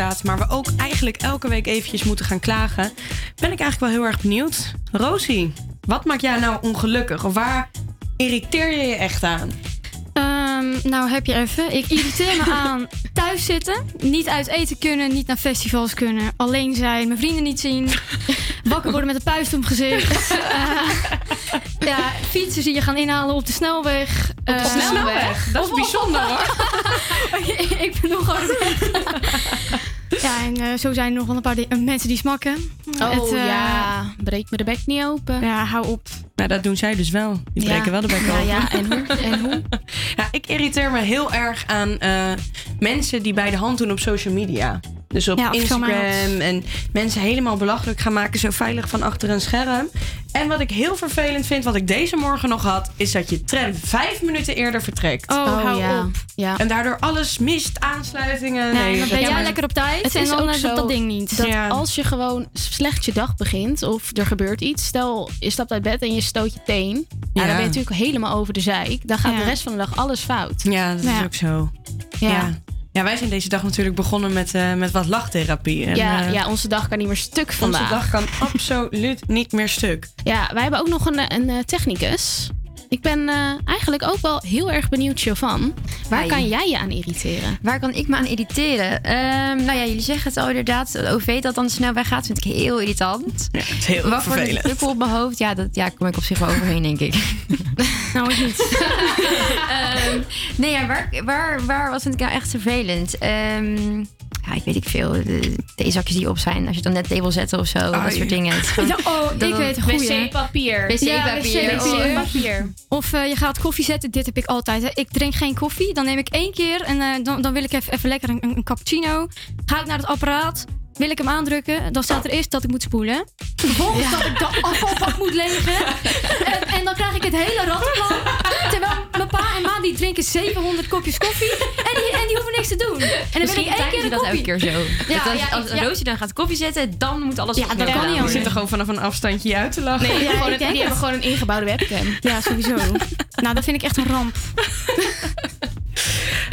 Staat, maar we ook eigenlijk elke week eventjes moeten gaan klagen, ben ik eigenlijk wel heel erg benieuwd. Rosie, wat maakt jou nou ongelukkig? Of waar irriteer je je echt aan? Ehm, nou, heb je even. Ik irriteer me aan thuis zitten. Niet uit eten kunnen, niet naar festivals kunnen. Alleen zijn, mijn vrienden niet zien. Wakker worden met een puist mijn gezicht. Eh, ja, fietsen zie je gaan inhalen op de snelweg. Op de snelweg? Dat is bijzonder, hoor. ik ben nog gewoon... ja, en eh, zo zijn er nog wel een paar di- eh, mensen die smakken. Oh ja, breek me de bek niet open. Ja, hou op. Nou, dat doen zij dus wel. Die Ja. breken wel de bek Ja, open. ja, en hoe? En hoe? Ja, ik irriteer me heel erg aan eh, mensen die bij de hand doen op social media. Dus op Ja, Instagram en mensen helemaal belachelijk gaan maken, zo veilig van achter een scherm. En wat ik heel vervelend vind, wat ik deze morgen nog had, is dat je tram vijf minuten eerder vertrekt. Oh, hou ja. op. Ja. En daardoor alles mist, aansluitingen. Nee, dan ben jij maar- lekker op tijd Het en is dan ook zo dat, ding niet. Dat Ja. als je gewoon slecht je dag begint of er gebeurt iets, stel je stapt uit bed en je stoot je teen, ja. Ja. dan ben je natuurlijk helemaal over de zeik. Dan gaat Ja. de rest van de dag alles fout. Ja, dat is ook zo. Ja. Ja. wij zijn deze dag natuurlijk begonnen met, eh, met wat lachtherapie. En, ja, eh, ja, onze dag kan niet meer stuk vandaag. Onze dag kan absoluut niet meer stuk. Ja, wij hebben ook nog een, een eh, technicus. Ik ben eh, eigenlijk ook wel heel erg benieuwd, Jovan. Waar Hi. kan jij je aan irriteren? Waar kan ik me aan irriteren? Ehm, nou ja, jullie zeggen het al inderdaad. De OV dat dan de snelweg gaat, vind ik heel irritant. Ja, het is heel Wat voor een vervelend. druppel op mijn hoofd, ja, dat ja, kom ik op zich wel overheen, denk ik. Nou, niet. Ehm, nee, ja, waar, waar, waar, wat vind ik nou echt vervelend? Ehm, ja, ik weet ik veel. De theezakjes die op zijn. Als je het dan net wil zetten of zo. dat Ai. soort dingen. Gewoon- oh, dat- ik weet. Wc-papier. Wc-papier. Ja, Oh, papier. Of eh, je gaat koffie zetten. Dit heb ik altijd. Hè. Ik drink geen koffie. Dan neem ik één keer en eh, dan, dan wil ik even, even lekker een, een cappuccino. Ga ik naar het apparaat. Wil ik hem aandrukken, dan staat er eerst dat ik moet spoelen. Vervolgens dat ik de afvalbak moet legen. En, en dan krijg ik het hele rattenplan. Terwijl mijn pa en ma die drinken 700 kopjes koffie. En die, en die hoeven niks te doen. En dan wil Misschien ik één keer een dat koffie. elke keer zo. Ja, dat als, ja, als ik- ja. Roosje dan gaat koffie zetten, dan moet alles Ja, dat kan niet. Die zitten gewoon vanaf een afstandje je uit te lachen. Nee, die, Ja, hebben gewoon ik een- denk die hebben gewoon een ingebouwde webcam. Ja, sowieso. nou, dat vind ik echt een ramp.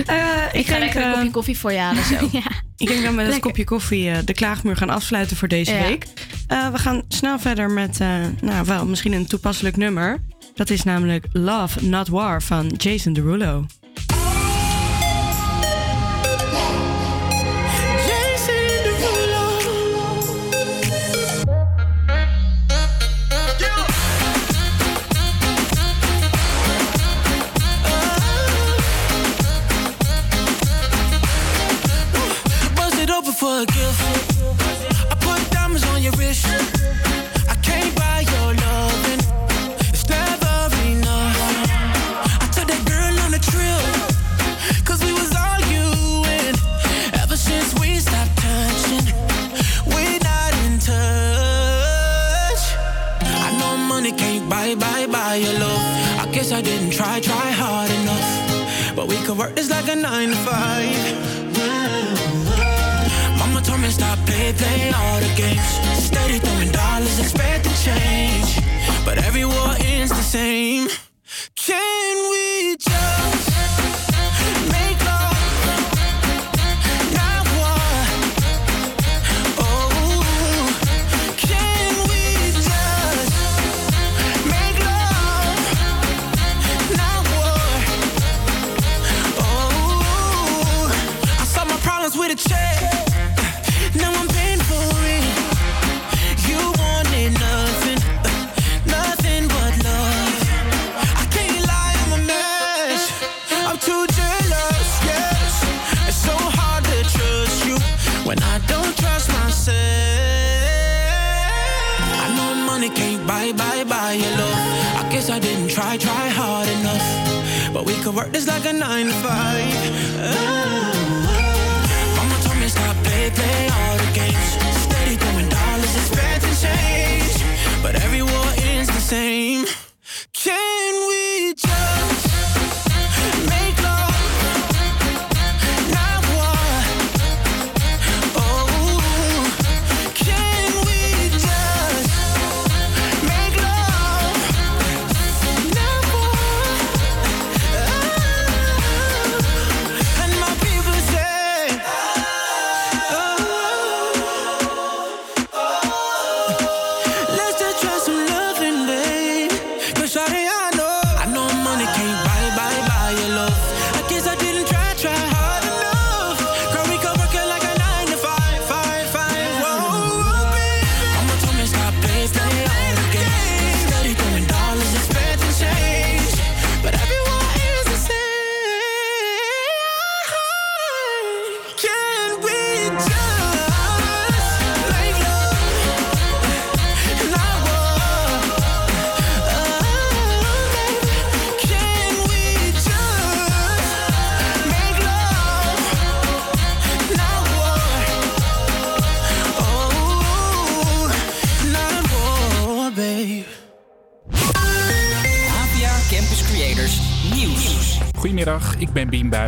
Eh, Ik ga denk, lekker een eh, kopje koffie voor je halen zo. Ik denk dat we met het Lekker. kopje koffie eh, de klaagmuur gaan afsluiten voor deze Ja. week. Eh, we gaan snel verder met, eh, nou wel, misschien een toepasselijk nummer. Dat is namelijk Love Not War van Jason Derulo.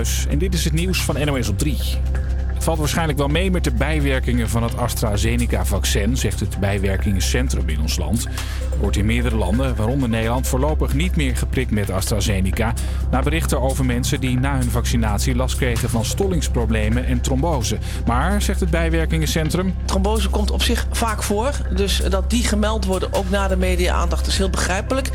En dit is het nieuws van NOS op 3. Het valt waarschijnlijk wel mee met de bijwerkingen van het AstraZeneca-vaccin, zegt het bijwerkingencentrum in ons land. Er wordt in meerdere landen, waaronder Nederland, voorlopig niet meer geprikt met AstraZeneca. Na berichten over mensen die na hun vaccinatie last kregen van stollingsproblemen en trombose. Maar, zegt het bijwerkingencentrum, Trombose komt op zich vaak voor. Dus dat die gemeld worden, ook na de media-aandacht, is heel begrijpelijk.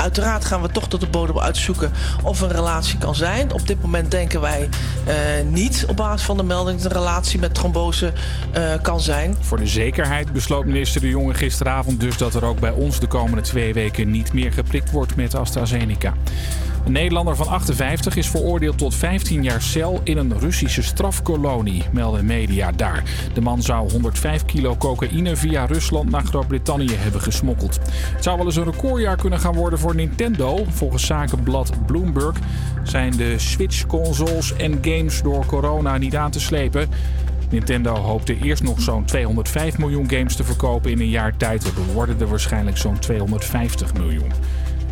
Uiteraard gaan we toch tot de bodem uitzoeken of een relatie kan zijn. Op dit moment denken wij eh, niet op basis van de melding dat een relatie met trombose eh, kan zijn. Voor de zekerheid besloot minister De Jonge gisteravond dus dat er ook bij ons de komende twee weken niet meer geprikt wordt met AstraZeneca. Een Nederlander van 58 is veroordeeld tot 15 jaar cel in een Russische strafkolonie, melden media daar. De man zou 105 kilo cocaïne via Rusland naar Groot-Brittannië hebben gesmokkeld. Het zou wel eens een recordjaar kunnen gaan worden voor Nintendo. Volgens zakenblad Bloomberg zijn de Switch-consoles en games door corona niet aan te slepen. Nintendo hoopte eerst nog zo'n 205 miljoen games te verkopen in een jaar tijd. Er worden er waarschijnlijk zo'n 250 miljoen.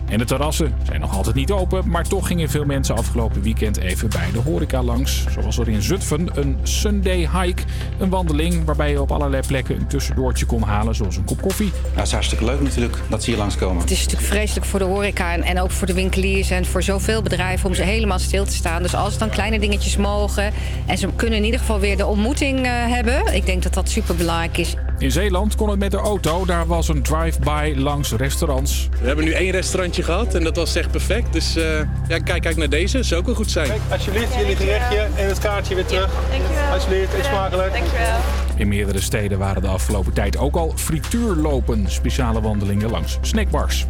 En de terrassen zijn nog altijd niet open, maar toch gingen veel mensen afgelopen weekend even bij de horeca langs. Zo was er in Zutphen een Sunday hike, een wandeling waarbij je op allerlei plekken een tussendoortje kon halen, zoals een kop koffie. Ja, het is hartstikke leuk natuurlijk dat ze hier langskomen. Het is natuurlijk vreselijk voor de horeca en, en ook voor de winkeliers en voor zoveel bedrijven om ze helemaal stil te staan. Dus als dan kleine dingetjes mogen en ze kunnen in ieder geval weer de ontmoeting eh, hebben, ik denk dat dat super belangrijk is. In Zeeland kon het met de auto, daar was een drive-by langs restaurants. We hebben nu één restaurantje gehad en dat was echt perfect. Dus eh, ja, kijk, kijk naar deze, zou ook wel goed zijn. Alsjeblieft, jullie gerechtje en het kaartje weer terug. Dankjewel. Alsjeblieft, eet smakelijk. Dankjewel. In meerdere steden waren de afgelopen tijd ook al frituurlopen, speciale wandelingen langs snackbars.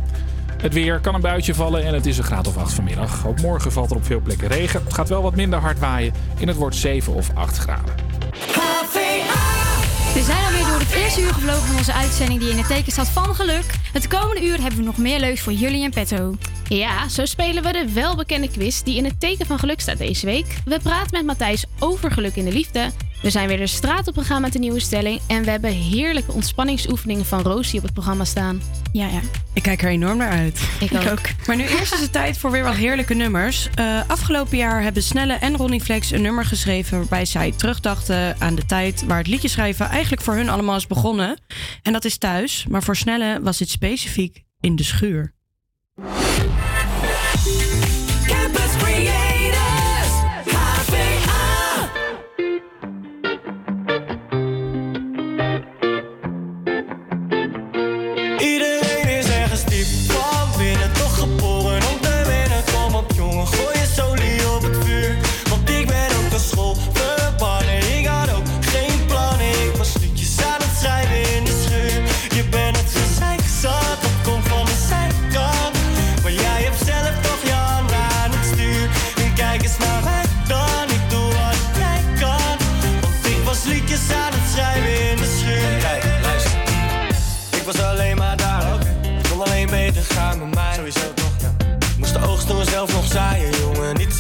Het weer kan een buitje vallen en het is een graad of 8 vanmiddag. Ook morgen valt er op veel plekken regen. Het gaat wel wat minder hard waaien en het wordt 7 of 8 graden. We zijn alweer door het eerste uur gevlogen van onze uitzending die in het teken staat van geluk. Het komende uur hebben we nog meer leuks voor jullie en petto. Ja, zo spelen we de welbekende quiz die in het teken van geluk staat deze week. We praten met Matthijs over geluk in de liefde. We zijn weer de straat op gegaan met een nieuwe stelling. En we hebben heerlijke ontspanningsoefeningen van Rosie op het programma staan. Ja, ja. Ik kijk er enorm naar uit. Ik ook. Maar nu eerst is het tijd voor weer wat heerlijke nummers. Eh, afgelopen jaar hebben Snelle en Ronnie Flex een nummer geschreven... waarbij zij terugdachten aan de tijd waar het liedjeschrijven... eigenlijk voor hun allemaal is begonnen. En dat is thuis. Maar voor Snelle was dit specifiek in de schuur.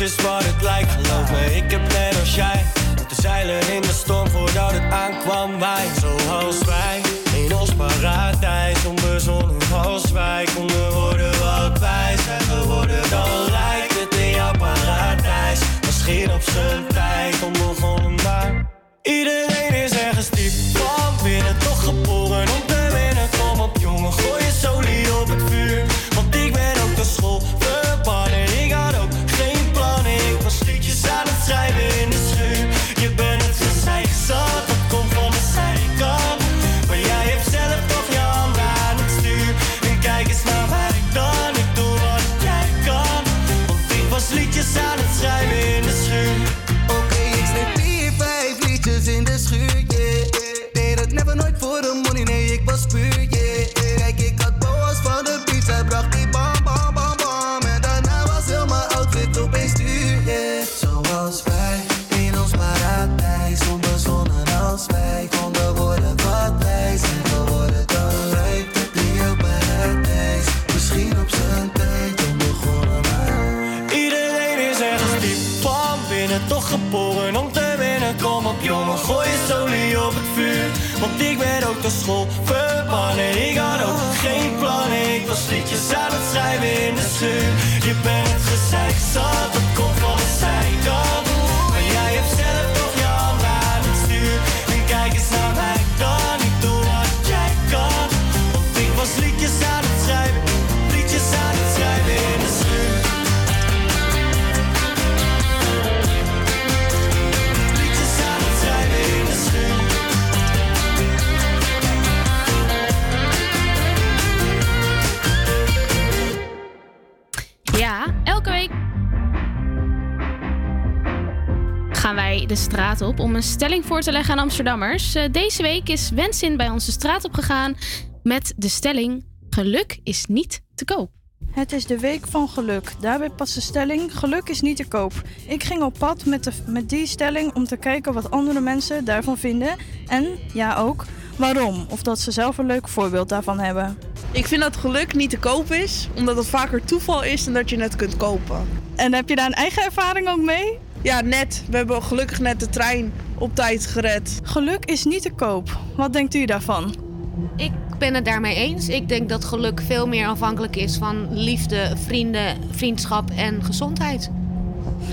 Is wat het lijkt, geloof me. Ik heb net als jij. Moeten zeilen in de storm voordat het aankwam. Wij, zoals wij. In ons paradijs, onbezonnen als wij. Konden worden wat wij zijn geworden. Dan lijkt het in jouw paradijs. Misschien op zijn een stelling voor te leggen aan Amsterdammers. Eh, Deze week is Wensin bij ons de straat op gegaan met de stelling: geluk is niet te koop. Het is de week van geluk. Daarbij past de stelling: geluk is niet te koop. Ik ging op pad met, de, met die stelling om te kijken wat andere mensen daarvan vinden. En ja, ook waarom. Of dat ze zelf een leuk voorbeeld daarvan hebben. Ik vind dat geluk niet te koop is, omdat het vaker toeval is dan dat je het kunt kopen. En heb je daar een eigen ervaring ook mee? Ja, net. We hebben gelukkig net de trein op tijd gered. Geluk is niet te koop. Wat denkt u daarvan? Ik ben het daarmee eens. Ik denk dat geluk veel meer afhankelijk is van liefde, vrienden, vriendschap en gezondheid.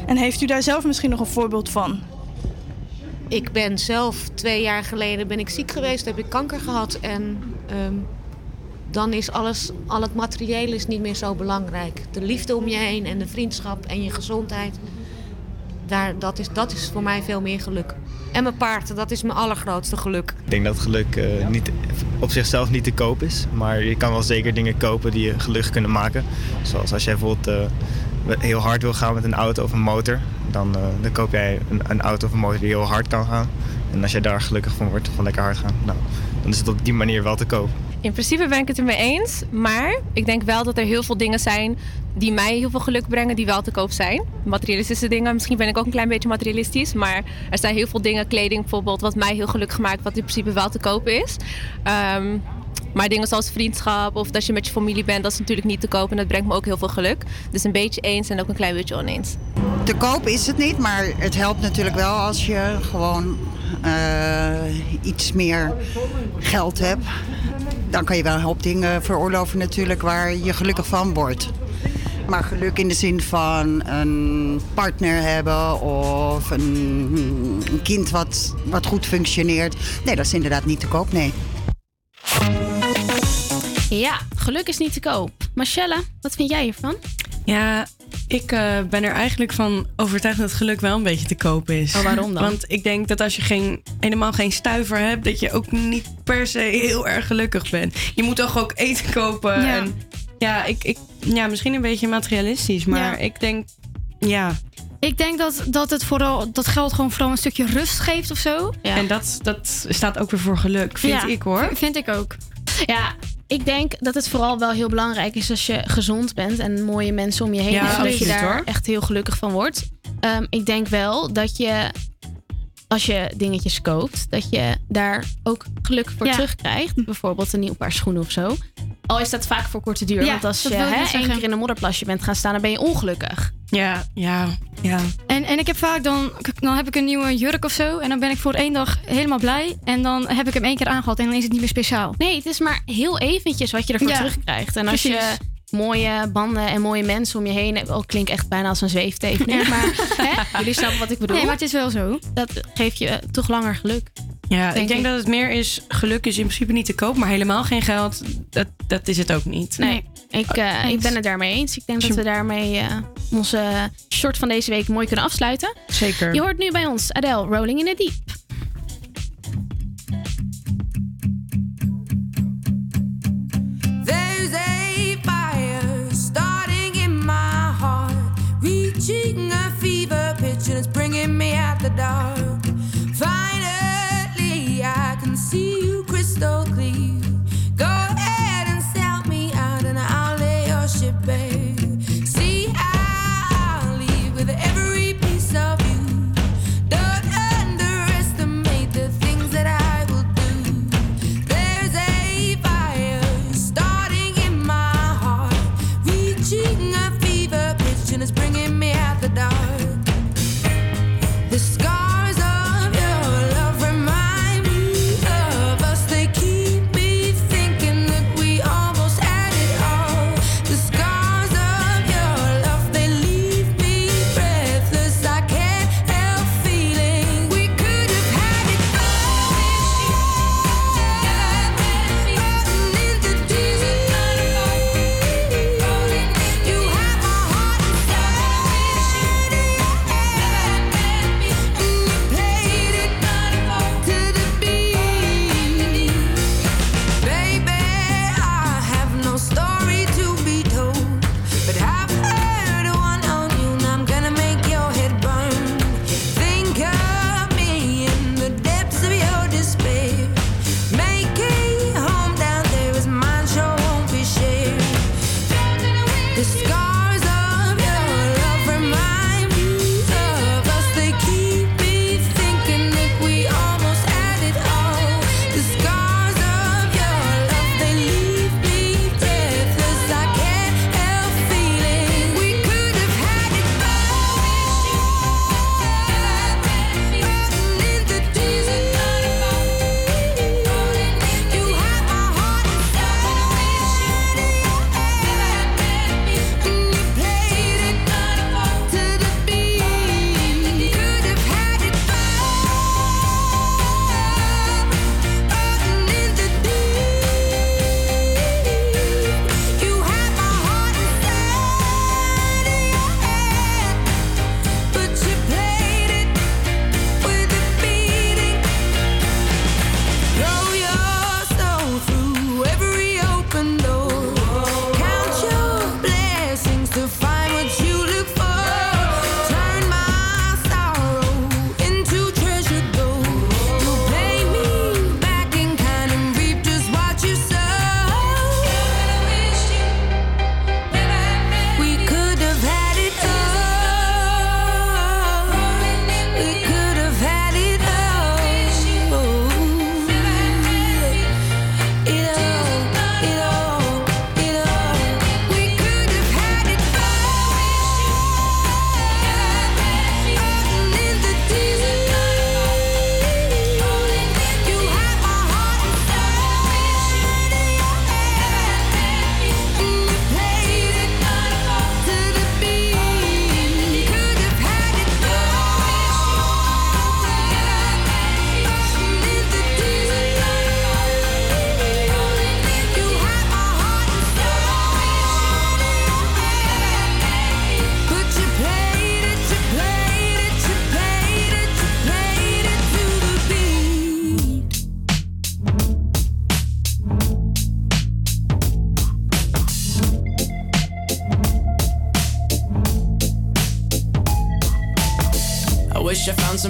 En heeft u daar zelf misschien nog een voorbeeld van? Ik ben zelf twee jaar geleden ben ik ziek geweest, heb ik kanker gehad en ehm, dan is alles, al het materiële is niet meer zo belangrijk. De liefde om je heen en de vriendschap en je gezondheid, daar, dat, is, dat is voor mij veel meer geluk. En mijn paard, dat is mijn allergrootste geluk. Ik denk dat geluk eh, niet, op zichzelf niet te koop is. Maar je kan wel zeker dingen kopen die je gelukkig kunnen maken. Zoals als jij bijvoorbeeld eh, heel hard wil gaan met een auto of een motor. Dan, eh, dan koop jij een, een auto of een motor die heel hard kan gaan. En als jij daar gelukkig van wordt, van lekker hard gaan. Nou, dan is het op die manier wel te koop. In principe ben ik het ermee eens. Maar ik denk wel dat er heel veel dingen zijn die mij heel veel geluk brengen, die wel te koop zijn. Materialistische dingen. Misschien ben ik ook een klein beetje materialistisch. Maar er zijn heel veel dingen, kleding bijvoorbeeld, wat mij heel gelukkig maakt, wat in principe wel te koop is. Ehm, maar dingen zoals vriendschap of dat je met je familie bent, dat is natuurlijk niet te koop. En dat brengt me ook heel veel geluk. Dus een beetje eens en ook een klein beetje oneens. Te koop is het niet, maar het helpt natuurlijk wel als je gewoon iets meer geld hebt, dan kan je wel een hoop dingen veroorloven natuurlijk waar je gelukkig van wordt. Maar geluk in de zin van een partner hebben of een, een kind wat, wat goed functioneert. Nee, dat is inderdaad niet te koop, nee. Ja, geluk is niet te koop. Marcella, wat vind jij hiervan? Ja, ik eh, ben er eigenlijk van overtuigd dat geluk wel een beetje te koop is. Oh, waarom dan? Want ik denk dat als je geen, helemaal geen stuiver hebt, dat je ook niet per se heel erg gelukkig bent. Je moet toch ook eten kopen. Ja. En, ja, ik, ik, ja, misschien een beetje materialistisch, maar Ja. ik denk, ja. Ik denk dat, dat het vooral dat geld gewoon vooral een stukje rust geeft of zo. En dat, dat staat ook weer voor geluk, vind Ja, ik hoor. Vind ik ook. Ja, ik denk dat het vooral wel heel belangrijk is als je gezond bent en mooie mensen om je heen Ja, hebt, dat je daar hoor. echt heel gelukkig van wordt. Ehm, ik denk wel dat je, als je dingetjes koopt, dat je daar ook geluk voor Ja. terugkrijgt. Bijvoorbeeld een nieuw paar schoenen of zo. Al is dat vaak voor korte duur. Ja, want als je hè, één keer in een modderplasje bent gaan staan, dan ben je ongelukkig. Ja, ja, ja. En, en ik heb vaak dan, dan heb ik een nieuwe jurk of zo. En dan ben ik voor één dag helemaal blij. En dan heb ik hem één keer aangehad en dan is het niet meer speciaal. Nee, het is maar heel eventjes wat je ervoor Ja, terugkrijgt. En als je. Mooie banden en mooie mensen om je heen hebt... Oh, klinkt echt bijna als een zweeftekening. Ja. Maar hè, jullie snappen wat ik bedoel. Nee, maar het is wel zo. Dat geeft je toch langer geluk. Ja, Denk ik denk ik. dat het meer is, geluk is in principe niet te koop, maar helemaal geen geld, dat, dat is het ook niet. Nee, ik, eh, ik ben het daarmee eens. Ik denk dat we daarmee eh, onze short van deze week mooi kunnen afsluiten. Zeker. Je hoort nu bij ons Adele, Rolling in the Deep. It's bringing me out the dark. Finally, I can see you crystal clear.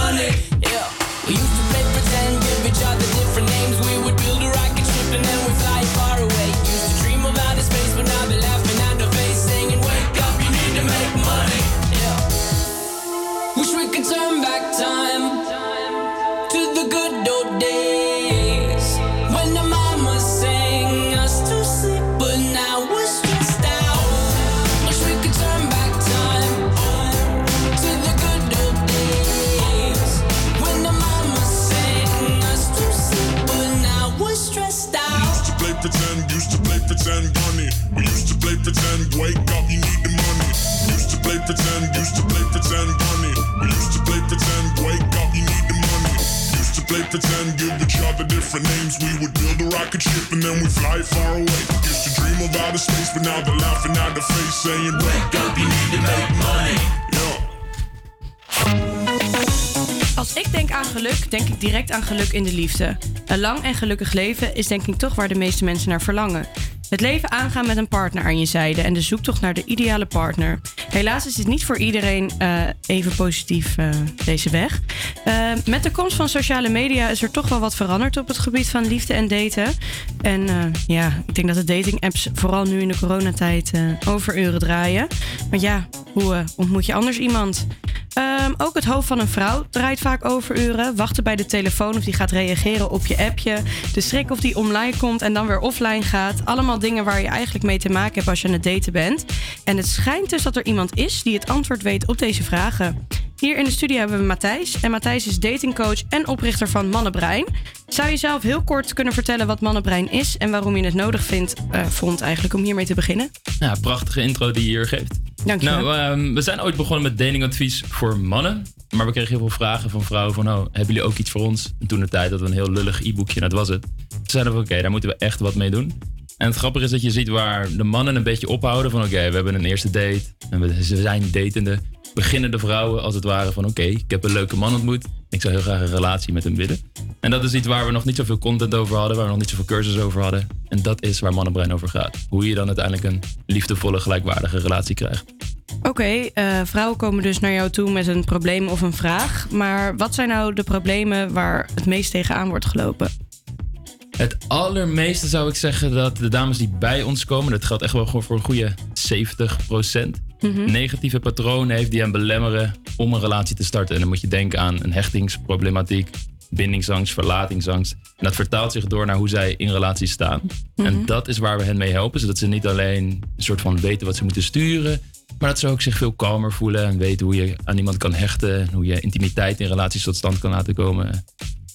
money. Yeah. We used to play pretend, give each other different names. We would build a rocket ship and then we fly far away. Used to dream of outer space, but now they're laughing at the face, saying, wake up, you need to make money. Yeah. Als ik denk aan geluk, denk ik direct aan geluk in de liefde. Een lang en gelukkig leven is denk ik toch waar de meeste mensen naar verlangen. Het leven aangaan met een partner aan je zijde en de zoektocht naar de ideale partner. Helaas is dit niet voor iedereen eh, even positief, eh, deze weg. Eh, met de komst van sociale media is er toch wel wat veranderd op het gebied van liefde en daten. En ja, ik denk dat de dating-apps vooral nu in de coronatijd over uren draaien. Want ja, hoe ontmoet je anders iemand? Ehm, ook het hoofd van een vrouw draait vaak over uren. Wachten bij de telefoon of die gaat reageren op je appje. De schrik of die online komt en dan weer offline gaat. Allemaal dingen waar je eigenlijk mee te maken hebt als je aan het daten bent. En het schijnt dus dat er iemand is die het antwoord weet op deze vragen. Hier in de studio hebben we Matthijs. En Matthijs is datingcoach en oprichter van Mannenbrein. Zou je zelf heel kort kunnen vertellen wat Mannenbrein is en waarom je het nodig vindt, eh, vond eigenlijk om hiermee te beginnen? Ja, prachtige intro die je hier geeft. Dank je wel. Nou, ehm, we zijn ooit begonnen met datingadvies voor mannen. Maar we kregen heel veel vragen van vrouwen van... Oh, hebben jullie ook iets voor ons? En toen de tijd dat we een heel lullig e-boekje, dat was het. Toen zeiden we, oké, daar moeten we echt wat mee doen. En het grappige is dat je ziet waar de mannen een beetje ophouden van... Oké, we hebben een eerste date en we zijn datende. Beginnen de vrouwen als het ware van... Oké, ik heb een leuke man ontmoet. Ik zou heel graag een relatie met hem willen. En dat is iets waar we nog niet zoveel content over hadden. Waar we nog niet zoveel cursus over hadden. En dat is waar Mannenbrein over gaat. Hoe je dan uiteindelijk een liefdevolle, gelijkwaardige relatie krijgt. Oké, eh, vrouwen komen dus naar jou toe met een probleem of een vraag. Maar wat zijn nou de problemen waar het meest tegenaan wordt gelopen? Het allermeeste zou ik zeggen dat de dames die bij ons komen, dat geldt echt wel gewoon voor een goede 70%, Mhm. negatieve patronen heeft die hen belemmeren om een relatie te starten. En dan moet je denken aan een hechtingsproblematiek, bindingsangst, verlatingsangst. En dat vertaalt zich door naar hoe zij in relaties staan. En Mhm. dat is waar we hen mee helpen, zodat ze niet alleen een soort van weten wat ze moeten sturen, maar dat ze ook zich veel kalmer voelen en weten hoe je aan iemand kan hechten, en hoe je intimiteit in relaties tot stand kan laten komen.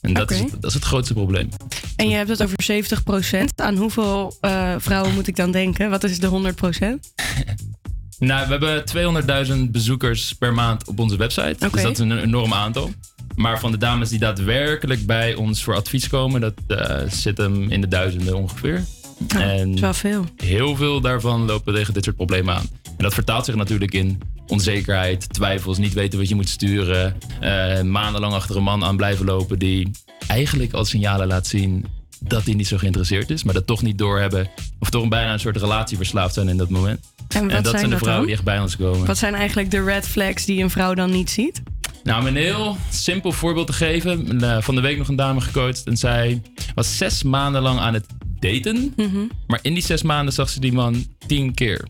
En dat, is, dat is het grootste probleem. En je hebt het over 70%. Aan hoeveel eh, vrouwen moet ik dan denken? Wat is de 100%? Nou, we hebben 200.000 bezoekers per maand op onze website. Dus dat is een enorm aantal. Maar van de dames die daadwerkelijk bij ons voor advies komen, dat eh, zit hem in de duizenden ongeveer. en is wel veel. heel veel daarvan lopen tegen dit soort problemen aan. En dat vertaalt zich natuurlijk in onzekerheid, twijfels, niet weten wat je moet sturen. eh, maandenlang achter een man aan blijven lopen die eigenlijk al signalen laat zien dat hij niet zo geïnteresseerd is, maar dat toch niet doorhebben. Of toch bijna een soort relatie verslaafd zijn in dat moment. En wat dat zijn zijn de vrouwen dan? die echt bij ons komen. Wat zijn eigenlijk de red flags die een vrouw dan niet ziet? Nou, om een heel simpel voorbeeld te geven. eh, Van de week nog een dame gecoacht. En zij was zes maanden lang aan het daten. Mhm. Maar in die zes maanden zag ze die man tien keer.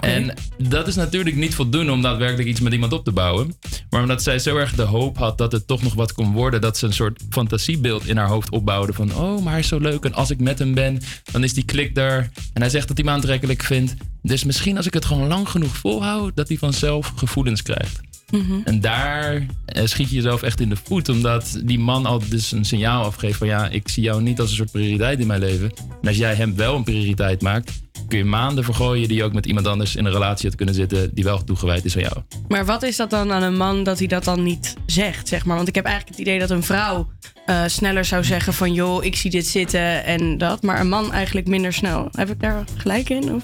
En dat is natuurlijk niet voldoende om daadwerkelijk iets met iemand op te bouwen. Maar omdat zij zo erg de hoop had dat het toch nog wat kon worden, dat ze een soort fantasiebeeld in haar hoofd opbouwde van, oh, maar hij is zo leuk en als ik met hem ben, dan is die klik daar. En hij zegt dat hij me aantrekkelijk vindt. Dus misschien als ik het gewoon lang genoeg volhoud, dat hij vanzelf gevoelens krijgt. Mhm. En daar eh, schiet je jezelf echt in de voet. Omdat die man al dus een signaal afgeeft van ja, ik zie jou niet als een soort prioriteit in mijn leven. En als jij hem wel een prioriteit maakt, kun je maanden vergooien die je ook met iemand anders in een relatie had kunnen zitten die wel toegewijd is aan jou. Maar wat is dat dan aan een man dat hij dat dan niet zegt, zeg maar? Want ik heb eigenlijk het idee dat een vrouw eh, sneller zou zeggen van... joh, ik zie dit zitten en dat. Maar een man eigenlijk minder snel. Heb ik daar gelijk in? Of?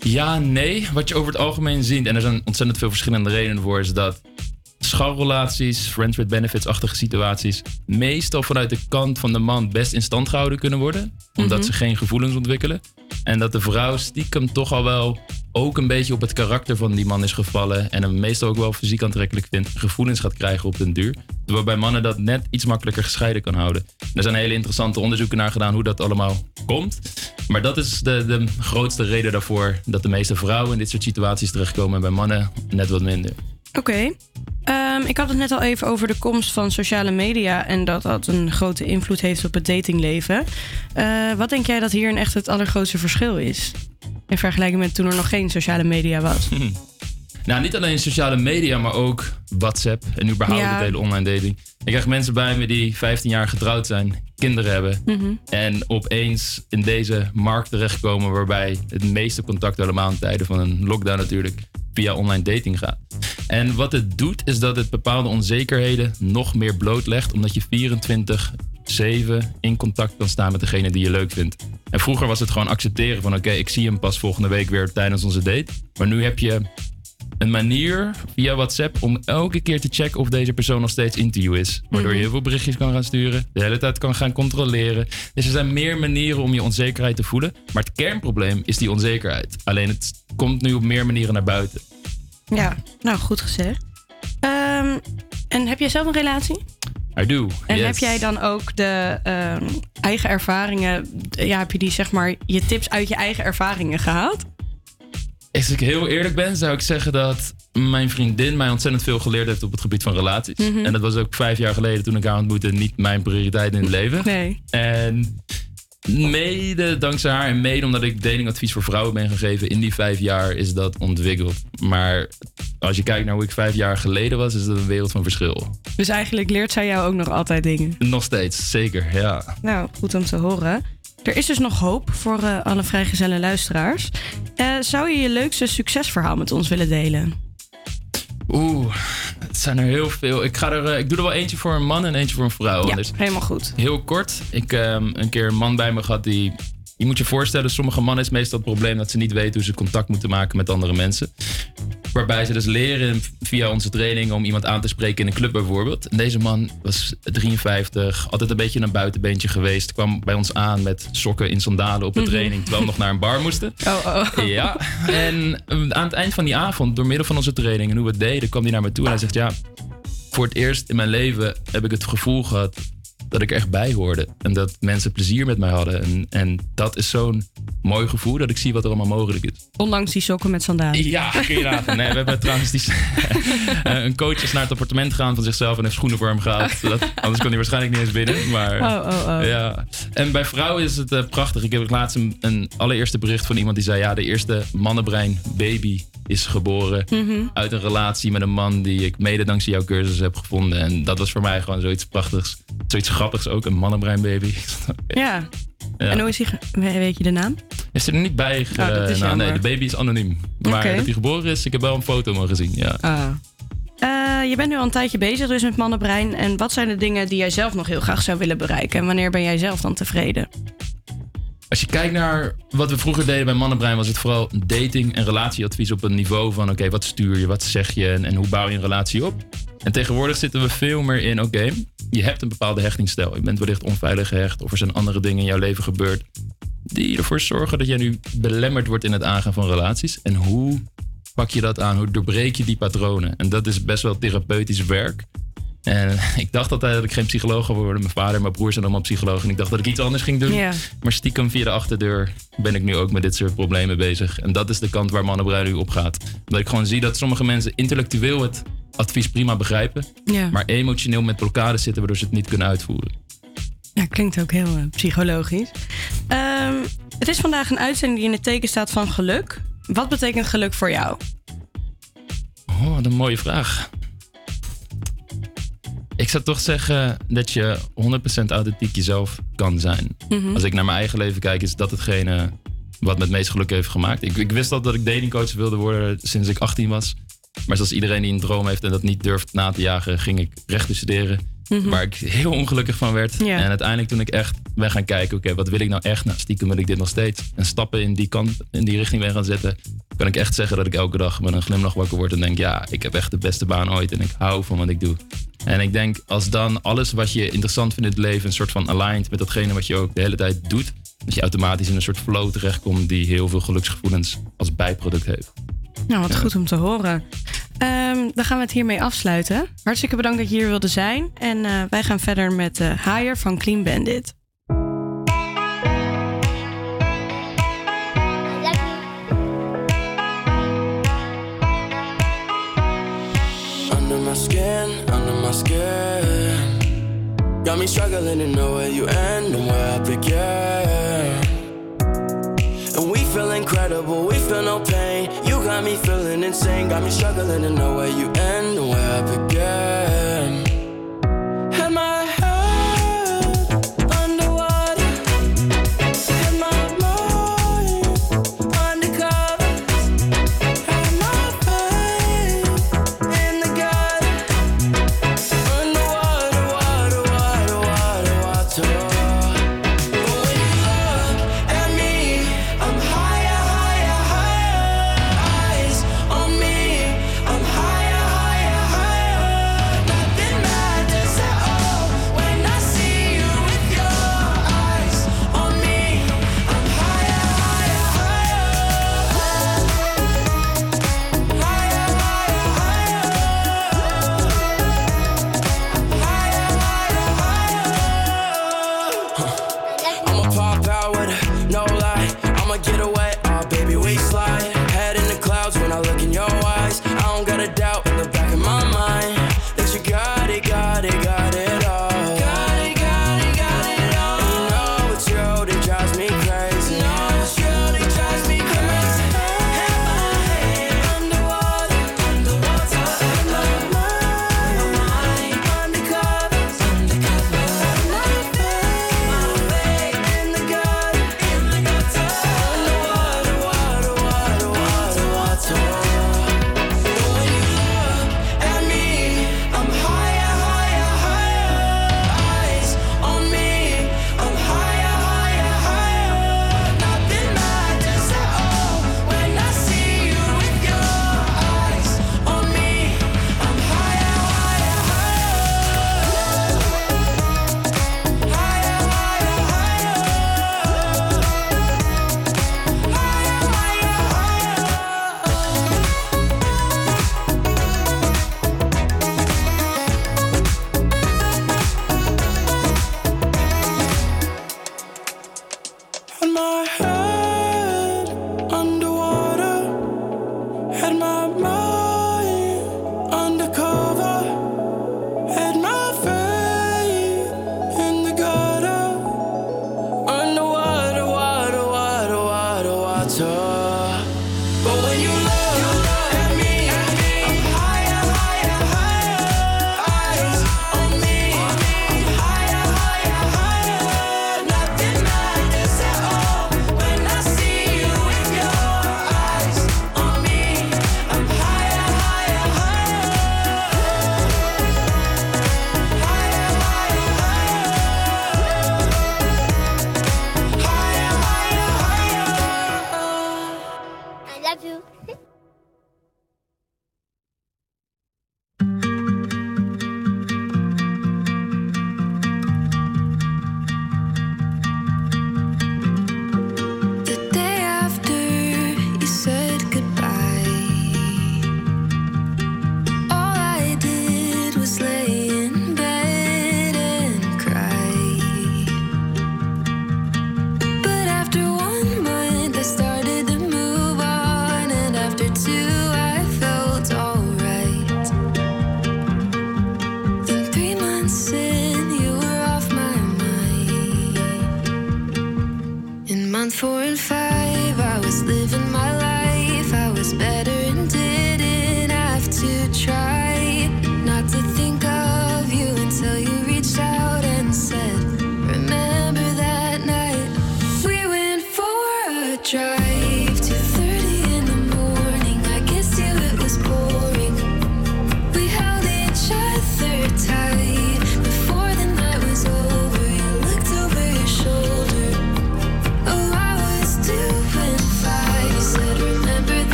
Ja, nee. Wat je over het algemeen ziet, en er zijn ontzettend veel verschillende redenen voor, is dat scharrelaties, friends with benefits-achtige situaties, meestal vanuit de kant van de man best in stand gehouden kunnen worden, omdat Mhm. ze geen gevoelens ontwikkelen. En dat de vrouw stiekem toch al wel ook een beetje op het karakter van die man is gevallen en hem meestal ook wel fysiek aantrekkelijk vindt, gevoelens gaat krijgen op den duur. Terwijl bij mannen dat net iets makkelijker gescheiden kan houden. Er zijn hele interessante onderzoeken naar gedaan hoe dat allemaal komt. Maar dat is de, de grootste reden daarvoor dat de meeste vrouwen in dit soort situaties terechtkomen en bij mannen net wat minder. Oké. Ehm, ik had het net al even over de komst van sociale media... en dat dat een grote invloed heeft op het datingleven. Eh, wat denk jij dat hier echt het allergrootste verschil is? In vergelijking met toen er nog geen sociale media was. Nou, niet alleen sociale media, maar ook WhatsApp en überhaupt Ja. het hele online dating. Ik krijg mensen bij me die 15 jaar getrouwd zijn, kinderen hebben. Mhm. En opeens in deze markt terechtkomen waarbij het meeste contact helemaal in tijden van een lockdown natuurlijk via online dating gaat. En wat het doet is dat het bepaalde onzekerheden nog meer blootlegt omdat je 24-7 in contact kan staan met degene die je leuk vindt. En vroeger was het gewoon accepteren van oké, ik zie hem pas volgende week weer tijdens onze date. Maar nu heb je een manier via WhatsApp om elke keer te checken of deze persoon nog steeds into you is. Waardoor je heel veel berichtjes kan gaan sturen, de hele tijd kan gaan controleren. Dus er zijn meer manieren om je onzekerheid te voelen. Maar het kernprobleem is die onzekerheid. Alleen het komt nu op meer manieren naar buiten. Ja, nou goed gezegd. Ehm, en heb jij zelf een relatie? I do. En yes. heb jij dan ook de ehm, eigen ervaringen... Ja, heb je die zeg maar je tips uit je eigen ervaringen gehaald? Als ik heel eerlijk ben, zou ik zeggen dat mijn vriendin mij ontzettend veel geleerd heeft op het gebied van relaties. Mhm. En dat was ook vijf jaar geleden toen ik haar ontmoette niet mijn prioriteit in het leven. Nee. En mede dankzij haar en mede omdat ik datingadvies voor vrouwen ben gegeven in die vijf jaar is dat ontwikkeld. Maar als je kijkt naar hoe ik vijf jaar geleden was, is dat een wereld van verschil. Dus eigenlijk leert zij jou ook nog altijd dingen. Nog steeds, zeker, ja. Nou, goed om te horen. Er is dus nog hoop voor eh, alle vrijgezelle luisteraars. Eh, zou je je leukste succesverhaal met ons willen delen? Oeh, het zijn er heel veel. Ik, ga er, eh, ik doe er wel eentje voor een man en eentje voor een vrouw. Ja, Dus helemaal goed. Heel kort. Ik heb een keer een man bij me gehad die... Je moet je voorstellen, sommige mannen is meestal het probleem dat ze niet weten hoe ze contact moeten maken met andere mensen. Waarbij ze dus leren via onze training om iemand aan te spreken in een club bijvoorbeeld. En deze man was 53, altijd een beetje een buitenbeentje geweest. Kwam bij ons aan met sokken in sandalen op de Mhm. training, terwijl we nog naar een bar moesten. Oh, oh. Ja, en eh, aan het eind van die avond, door middel van onze training en hoe we het deden, kwam hij naar me toe en hij zegt: Ja, voor het eerst in mijn leven heb ik het gevoel gehad dat ik echt bij hoorde. En dat mensen plezier met mij hadden. En, en dat is zo'n mooi gevoel dat ik zie wat er allemaal mogelijk is. Ondanks die sokken met sandalen. Ja, kun je raden. Nee, we hebben trouwens die, Eh, een coach is naar het appartement gegaan van zichzelf en heeft schoenen voor hem gehaald. Dat, anders kon hij waarschijnlijk niet eens binnen. Maar, Oh, oh, oh. Ja. En bij vrouwen is het eh, prachtig. Ik heb laatst een, een allereerste bericht van iemand die zei... ja, de eerste mannenbrein baby is geboren Mhm. uit een relatie met een man... die ik mede dankzij jouw cursus heb gevonden. En dat was voor mij gewoon zoiets prachtigs. Zoiets grappigs ook, een mannenbrein baby. Ja. Ja. En hoe is hij, weet je de naam? Is er niet bij? Oh, dat is nou, nee, de baby is anoniem. Maar Oké. dat hij geboren is, ik heb wel een foto mogen zien. Ja. Ah. Eh, je bent nu al een tijdje bezig dus met mannenbrein. En wat zijn de dingen die jij zelf nog heel graag zou willen bereiken? En wanneer ben jij zelf dan tevreden? Als je kijkt naar wat we vroeger deden bij Mannenbrein, was het vooral dating en relatieadvies op een niveau van: oké, wat stuur je, wat zeg je en, en hoe bouw je een relatie op? En tegenwoordig zitten we veel meer in: oké, je hebt een bepaalde hechtingsstijl. Je bent wellicht onveilig gehecht of er zijn andere dingen in jouw leven gebeurd die ervoor zorgen dat jij nu belemmerd wordt in het aangaan van relaties. En hoe pak je dat aan? Hoe doorbreek je die patronen? En dat is best wel therapeutisch werk. En ik dacht altijd dat ik geen psycholoog zou worden. Mijn vader en mijn broer zijn allemaal psycholoog. En ik dacht dat ik iets anders ging doen. Maar stiekem via de achterdeur ben ik nu ook met dit soort problemen bezig. En dat is de kant waar Mannenbrein nu op gaat. Omdat ik gewoon zie dat sommige mensen intellectueel het advies prima begrijpen. Maar emotioneel met blokkades zitten waardoor ze het niet kunnen uitvoeren. Ja, klinkt ook heel eh, psychologisch. Ehm, het is vandaag een uitzending die in het teken staat van geluk. Wat betekent geluk voor jou? Oh, wat een mooie vraag. Ik zou toch zeggen dat je 100% authentiek jezelf kan zijn. Mhm. Als ik naar mijn eigen leven kijk, is dat hetgene wat me het meest geluk heeft gemaakt. Ik, ik wist al dat ik datingcoach wilde worden sinds ik 18 was. Maar zoals iedereen die een droom heeft en dat niet durft na te jagen, ging ik rechten studeren. Mhm. Waar ik heel ongelukkig van werd. En uiteindelijk toen ik echt ben gaan kijken, oké, wat wil ik nou echt? Nou, stiekem wil ik dit nog steeds. En stappen in die kant, in die richting ben gaan zetten. Kan ik echt zeggen dat ik elke dag met een glimlach wakker word en denk, ja, ik heb echt de beste baan ooit en ik hou van wat ik doe. En ik denk, als dan alles wat je interessant vindt in het leven een soort van aligned met datgene wat je ook de hele tijd doet, dat je automatisch in een soort flow terechtkomt die heel veel geluksgevoelens als bijproduct heeft. Nou, wat goed om te horen. Ehm, dan gaan we het hiermee afsluiten. Hartstikke bedankt dat je hier wilde zijn. En eh, wij gaan verder met eh Higher van Clean Bandit. My skin. Got me struggling to know where you end and where I begin. And we feel incredible, we feel no pain. You got me feeling insane, got me struggling to know where you end and where I begin.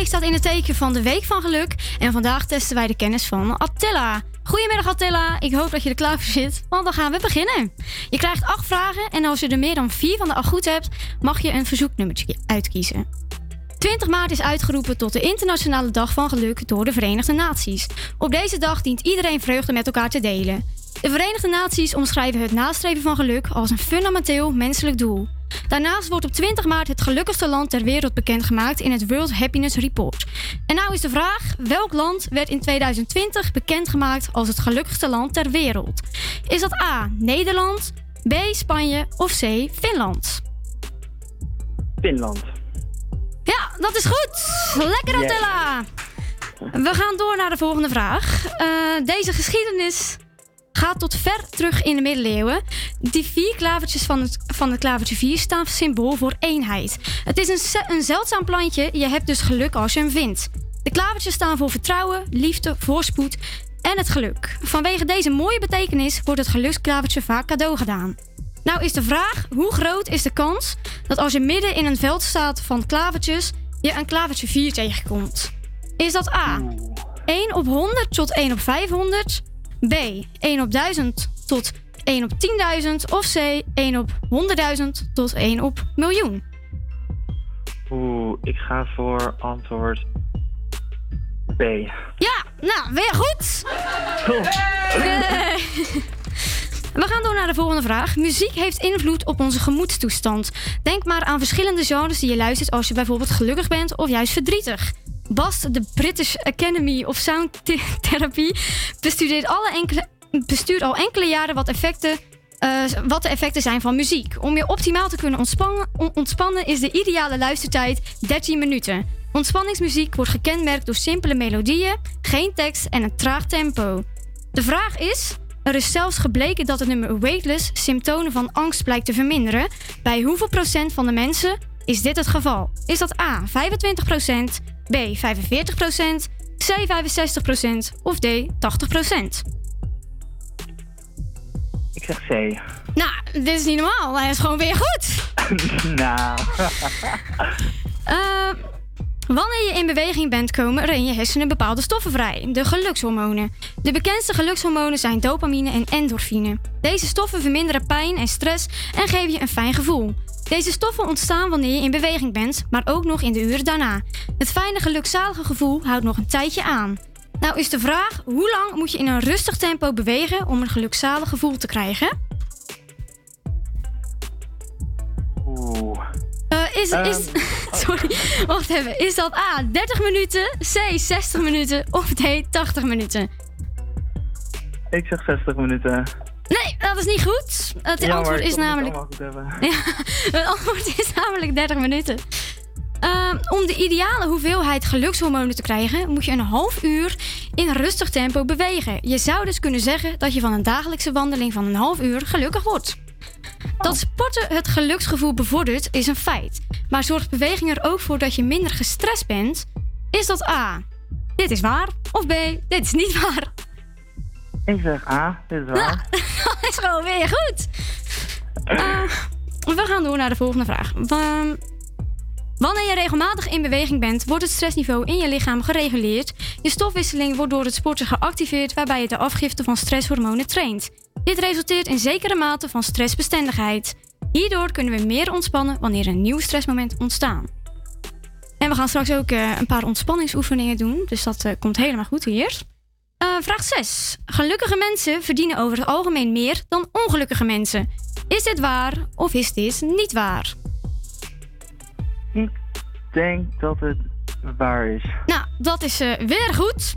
Week staat in het teken van de Week van Geluk. En vandaag testen wij de kennis van Attila. Goedemiddag Attila, ik hoop dat je er klaar voor zit, want dan gaan we beginnen. Je krijgt acht vragen en als je er meer dan vier van de acht goed hebt, mag je een verzoeknummertje uitkiezen. 20 maart is uitgeroepen tot de Internationale Dag van Geluk door de Verenigde Naties. Op deze dag dient iedereen vreugde met elkaar te delen. De Verenigde Naties omschrijven het nastreven van geluk als een fundamenteel menselijk doel. Daarnaast wordt op 20 maart het gelukkigste land ter wereld bekendgemaakt in het World Happiness Report. En nou is de vraag: welk land werd in 2020 bekendgemaakt als het gelukkigste land ter wereld? Is dat A. Nederland, B. Spanje of C. Finland? Finland. Ja, dat is goed. Lekker Yes. Attila. We gaan door naar de volgende vraag. Eh, deze geschiedenis gaat tot ver terug in de middeleeuwen. Die vier klavertjes van het, van klavertje 4 staan symbool voor eenheid. Het is een, een zeldzaam plantje. Je hebt dus geluk als je hem vindt. De klavertjes staan voor vertrouwen, liefde, voorspoed en het geluk. Vanwege deze mooie betekenis wordt het geluksklavertje vaak cadeau gedaan. Nou is de vraag, hoe groot is de kans dat als je midden in een veld staat van klavertjes, je een klavertje 4 tegenkomt? Is dat A, 1 op 100 tot 1 op 500, B, 1 op 1000 tot 1 op 10.000 of C, 1 op 100.000 tot 1 op miljoen? Oeh, ik ga voor antwoord B. Ja, nou, weer goed. We gaan door naar de volgende vraag. Muziek heeft invloed op onze gemoedstoestand. Denk maar aan verschillende genres die je luistert als je bijvoorbeeld gelukkig bent of juist verdrietig. BAST, de British Academy of Sound Th- Therapy, bestudeert, alle enkele, bestuurt al enkele jaren wat, effecten, eh, wat de effecten zijn van muziek. Om je optimaal te kunnen ontspannen, on- ontspannen is de ideale luistertijd 13 minuten. Ontspanningsmuziek wordt gekenmerkt door simpele melodieën, geen tekst en een traag tempo. De vraag is: er is zelfs gebleken dat het nummer Weightless symptomen van angst blijkt te verminderen. Bij hoeveel procent van de mensen is dit het geval? Is dat A 25 B 45% C 65% of D 80% Ik zeg C. Nou, dit is niet normaal. Hij is gewoon weer goed. nou. Eh, wanneer je in beweging bent, komen in je hersenen bepaalde stoffen vrij, de gelukshormonen. De bekendste gelukshormonen zijn dopamine en endorfine. Deze stoffen verminderen pijn en stress en geven je een fijn gevoel. Deze stoffen ontstaan wanneer je in beweging bent, maar ook nog in de uren daarna. Het fijne gelukzalige gevoel houdt nog een tijdje aan. Nou is de vraag, hoe lang moet je in een rustig tempo bewegen om een gelukzalig gevoel te krijgen? Oeh. Eh, is, is, sorry, wacht even. Is dat A, 30 minuten, C, 60 minuten of D, 80 minuten? Ik zeg 60 minuten. Nee, dat is niet goed. Het Ja, antwoord is het namelijk... Ja, het antwoord is namelijk 30 minuten. Ehm, om de ideale hoeveelheid gelukshormonen te krijgen, moet je een half uur in rustig tempo bewegen. Je zou dus kunnen zeggen dat je van een dagelijkse wandeling van een half uur gelukkig wordt. Dat sporten het geluksgevoel bevordert is een feit. Maar zorgt beweging er ook voor dat je minder gestrest bent? Is dat A? Dit is waar. Of B? Dit is niet waar. Ik zeg A, dit is waar. Dat is gewoon weer goed. Eh, we gaan door naar de volgende vraag. Wa- Wanneer je regelmatig in beweging bent, wordt het stressniveau in je lichaam gereguleerd. Je stofwisseling wordt door het sporten geactiveerd, waarbij je de afgifte van stresshormonen traint. Dit resulteert in zekere mate van stressbestendigheid. Hierdoor kunnen we meer ontspannen wanneer een nieuw stressmoment ontstaat. En we gaan straks ook eh, een paar ontspanningsoefeningen doen, dus dat eh, komt helemaal goed hier. Eh, vraag 6. Gelukkige mensen verdienen over het algemeen meer dan ongelukkige mensen. Is dit waar of is dit niet waar? Ik denk dat het waar is. Nou, dat is weer goed.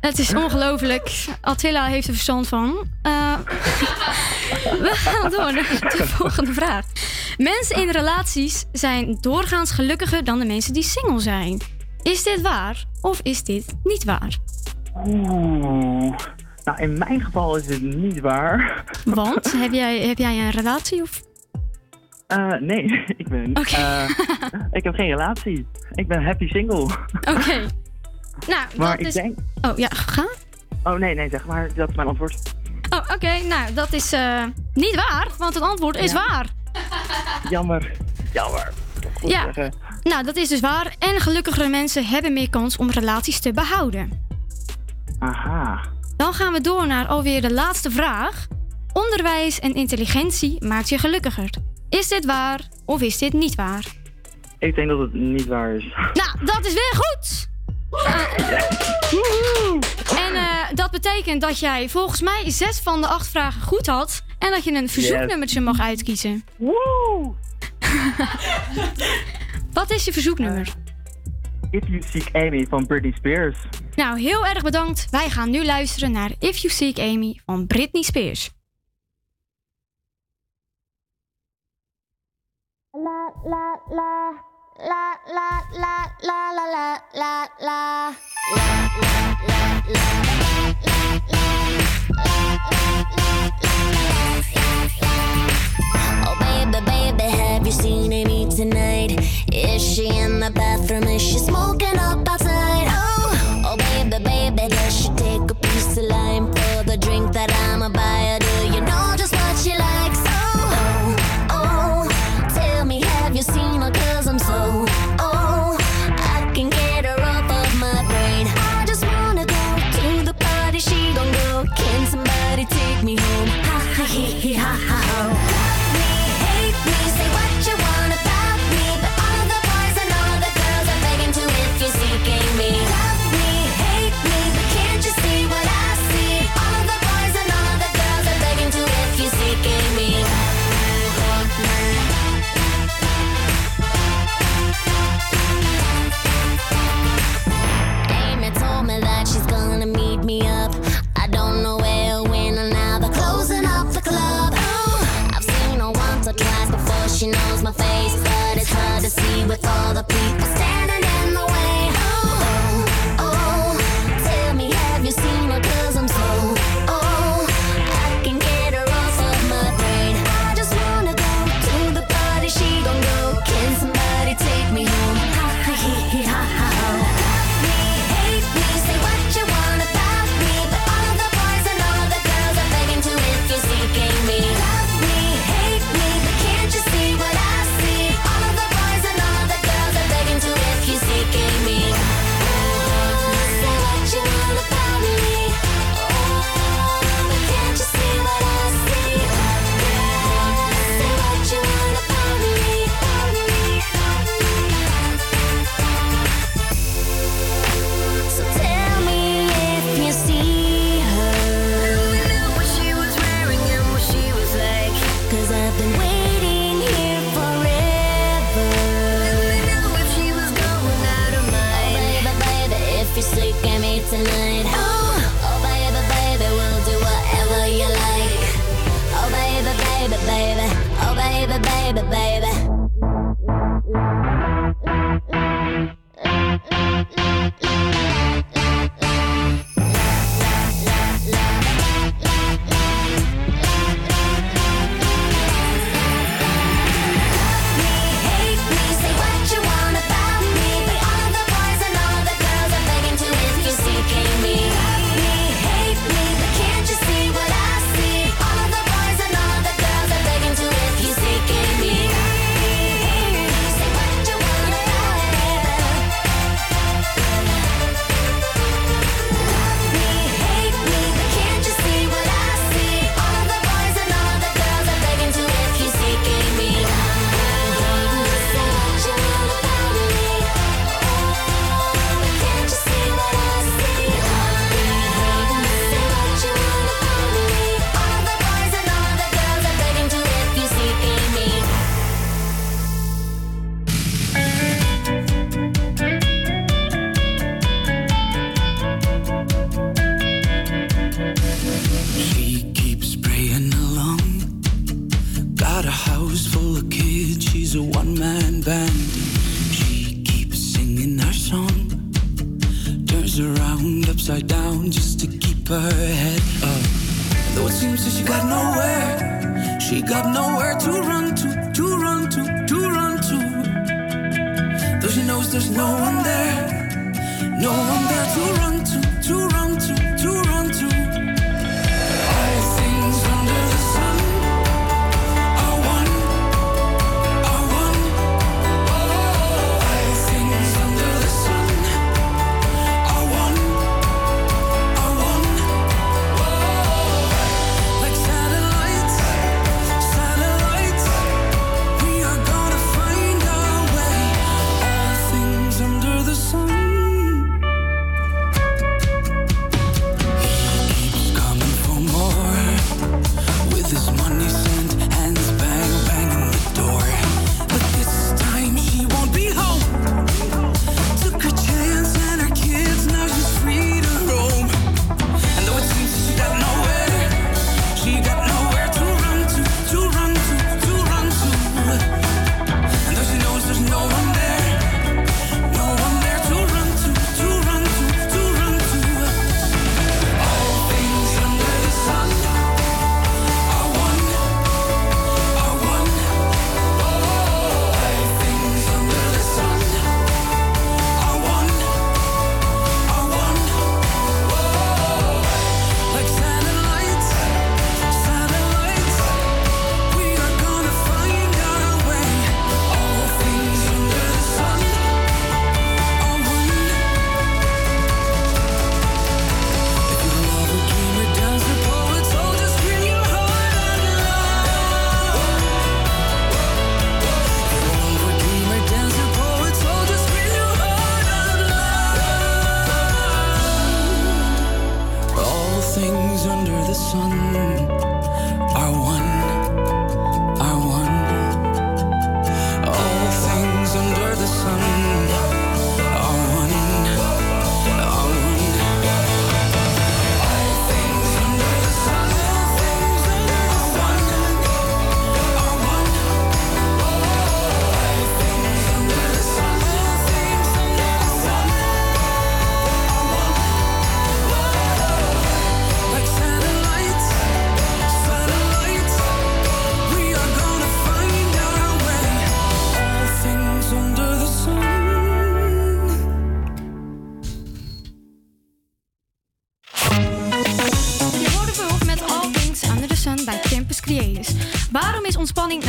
Het is ongelooflijk. Attila heeft er verstand van. Eh, we gaan door naar de volgende vraag. Mensen in relaties zijn doorgaans gelukkiger dan de mensen die single zijn. Is dit waar of is dit niet waar? Oeh. Nou, in mijn geval is het niet waar. Want heb jij, heb jij een relatie of Eh, nee, ik ben. eh, ik heb geen relatie. Ik ben happy single. Oké. Nou, Maar dat ik is... denk. Oh ja, ga. Oh nee, nee, zeg maar. Dat is mijn antwoord. Oh, oké. Nou, dat is eh, niet waar, want het antwoord is Ja. waar. Jammer. Jammer. Goed Ja. zeggen. Nou, dat is dus waar. En gelukkigere mensen hebben meer kans om relaties te behouden. Aha. Dan gaan we door naar alweer de laatste vraag. Onderwijs en intelligentie maakt je gelukkiger. Is dit waar of is dit niet waar? Ik denk dat het niet waar is. Nou, dat is weer goed! En eh, dat betekent dat jij volgens mij zes van de acht vragen goed had. En dat je een verzoeknummertje mag uitkiezen. Woe! Wat is je verzoeknummer? If You Seek Amy van Britney Spears. Nou, heel erg bedankt. Wij gaan nu luisteren naar If You Seek Amy van Britney Spears. La la la la la la la la la la la oh, la la baby, have you seen Amy tonight? Is she in the bathroom? Is she smoking up outside?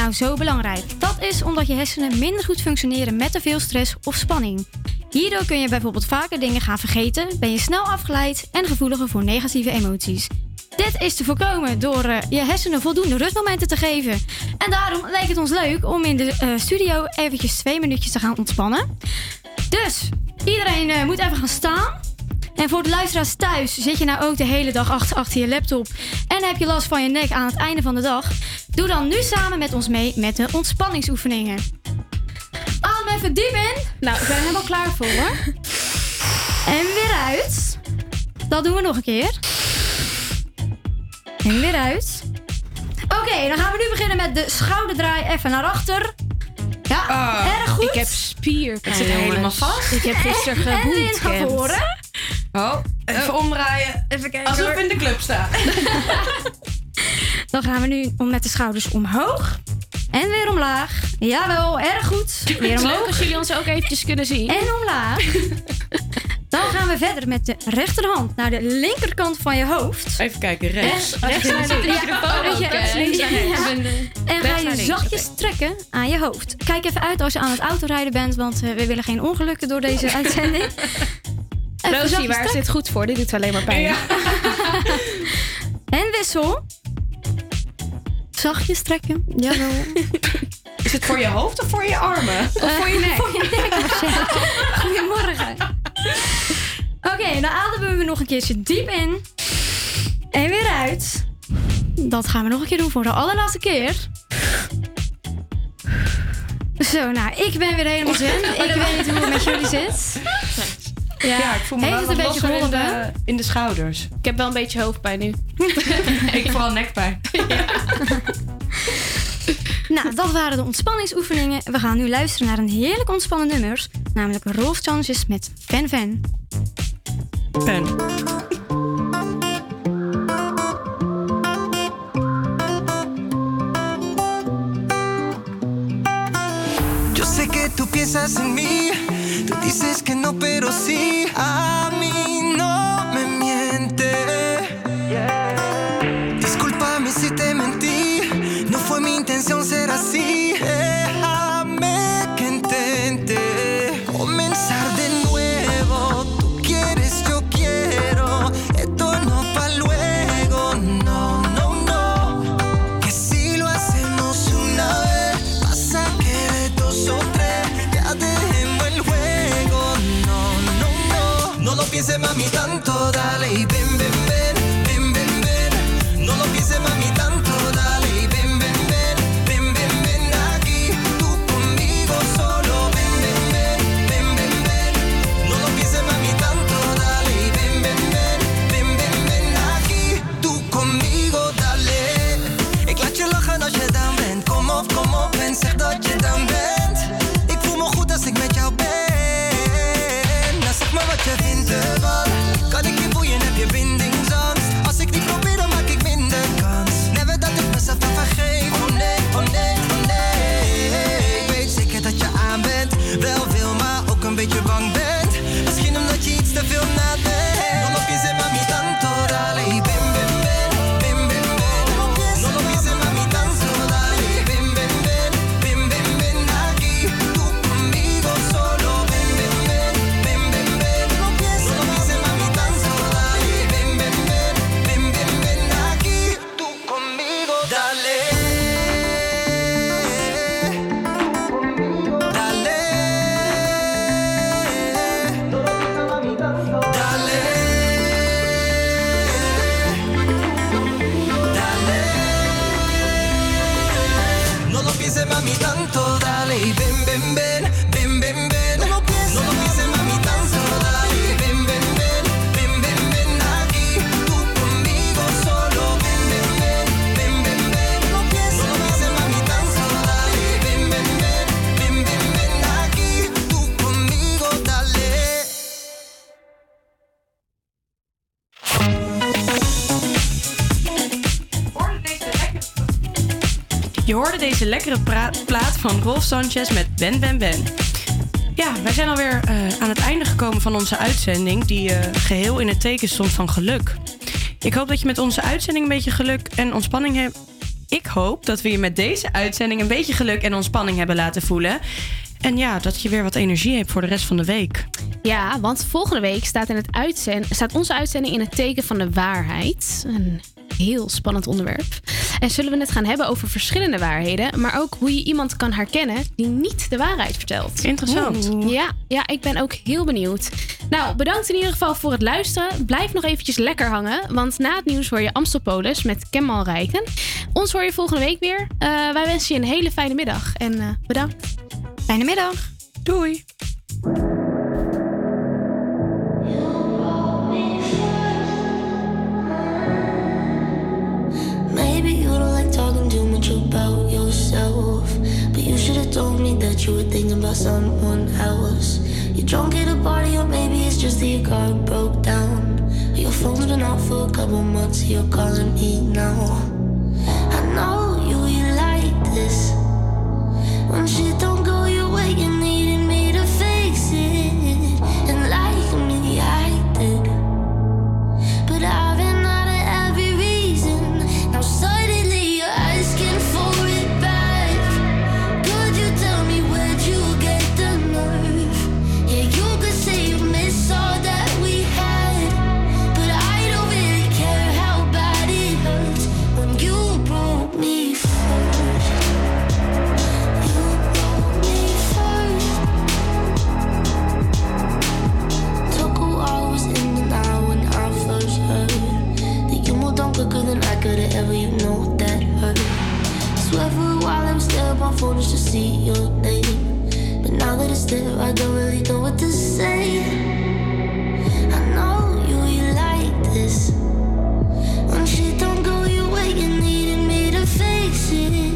Nou zo belangrijk? Dat is omdat je hersenen minder goed functioneren met te veel stress of spanning. Hierdoor kun je bijvoorbeeld vaker dingen gaan vergeten, ben je snel afgeleid en gevoeliger voor negatieve emoties. Dit is te voorkomen door eh, je hersenen voldoende rustmomenten te geven. En daarom leek het ons leuk om in de eh, studio eventjes twee minuutjes te gaan ontspannen. Dus iedereen eh, moet even gaan staan. En voor de luisteraars thuis, zit je nou ook de hele dag achter, achter je laptop en heb je last van je nek aan het einde van de dag? Doe dan nu samen met ons mee met de ontspanningsoefeningen. Adem even diep in. Nou, ik ben er helemaal klaar voor hoor. En weer uit. Dat doen we nog een keer. En weer uit. Oké, dan gaan we nu beginnen met de schouderdraai even naar achter. Ja, erg goed. Ik heb spierpijn. Het zit helemaal vast. Ik heb gisteren En weer naar gebootcampt. voren. Oh, even omdraaien. Even kijken. Alsof hoor. we in de club staan. Dan gaan we nu om met de schouders omhoog. En weer omlaag. Jawel, erg goed. Weer Het is leuk als jullie ons ook eventjes kunnen zien. En omlaag. Dan gaan we verder met de rechterhand naar de linkerkant van je hoofd. Even kijken, rechts. En rechts naar de microfoon rechts, links, ja. En ga je zachtjes trekken aan je hoofd. Kijk even uit als je aan het autorijden bent, want eh, we willen geen ongelukken door deze uitzending. Rosie, waar is dit goed voor? Dit doet alleen maar pijn. En wissel. Zachtjes trekken. Jawel. Is het voor je hoofd of voor je armen? Of voor je nek? Voor je nek. Goedemorgen. Oké, dan ademen we nog een keertje diep in. En weer uit. Dat gaan we nog een keer doen voor de allerlaatste keer. Zo, nou, ik ben weer helemaal zen. Ik weet niet hoe het met jullie zit. Ja, ik voel me Heeft wel het een beetje in de, in de schouders. Ik heb wel een beetje hoofdpijn nu. ik vooral nekpijn. Nou, dat waren de ontspanningsoefeningen. We gaan nu luisteren naar een heerlijk ontspannen nummers. Namelijk Rolf Chances met Van Van. Pen. Yo sé que tú piensas en mí, tú dices que no, pero sí, a mí deze lekkere plaat van Rolf Sanchez met Ben Ben Ben. Ja, wij zijn alweer eh, aan het einde gekomen van onze uitzending, die eh, geheel in het teken stond van geluk. Ik hoop dat je met onze uitzending een beetje geluk en ontspanning hebt. Ik hoop dat we je met deze uitzending een beetje geluk en ontspanning hebben laten voelen. En ja, dat je weer wat energie hebt voor de rest van de week. Ja, want volgende week staat, in het uitzend, staat onze uitzending in het teken van de waarheid. Heel spannend onderwerp. En zullen we het gaan hebben over verschillende waarheden, maar ook hoe je iemand kan herkennen die niet de waarheid vertelt. Interessant. Oeh. Ja, ja, ik ben ook heel benieuwd. Nou, bedankt in ieder geval voor het luisteren. Blijf nog eventjes lekker hangen, want na het nieuws hoor je Amstelpolis met Kemal Rijken. Ons hoor je volgende week weer. Eh, wij wensen je een hele fijne middag en eh, bedankt. Fijne middag. Doei. About yourself. But you should have told me that you were thinking about someone else. You're drunk at a party, or maybe it's just that your car broke down. Your phone's been out for a couple months, you're calling me now. I know you, you like this. When shit could have ever. You know that hurt. Swear for a while I was there my phone just to see your name. But now that it's there, I don't really know what to say. I know you, you like this. When shit don't go your way, you needed me to fix it.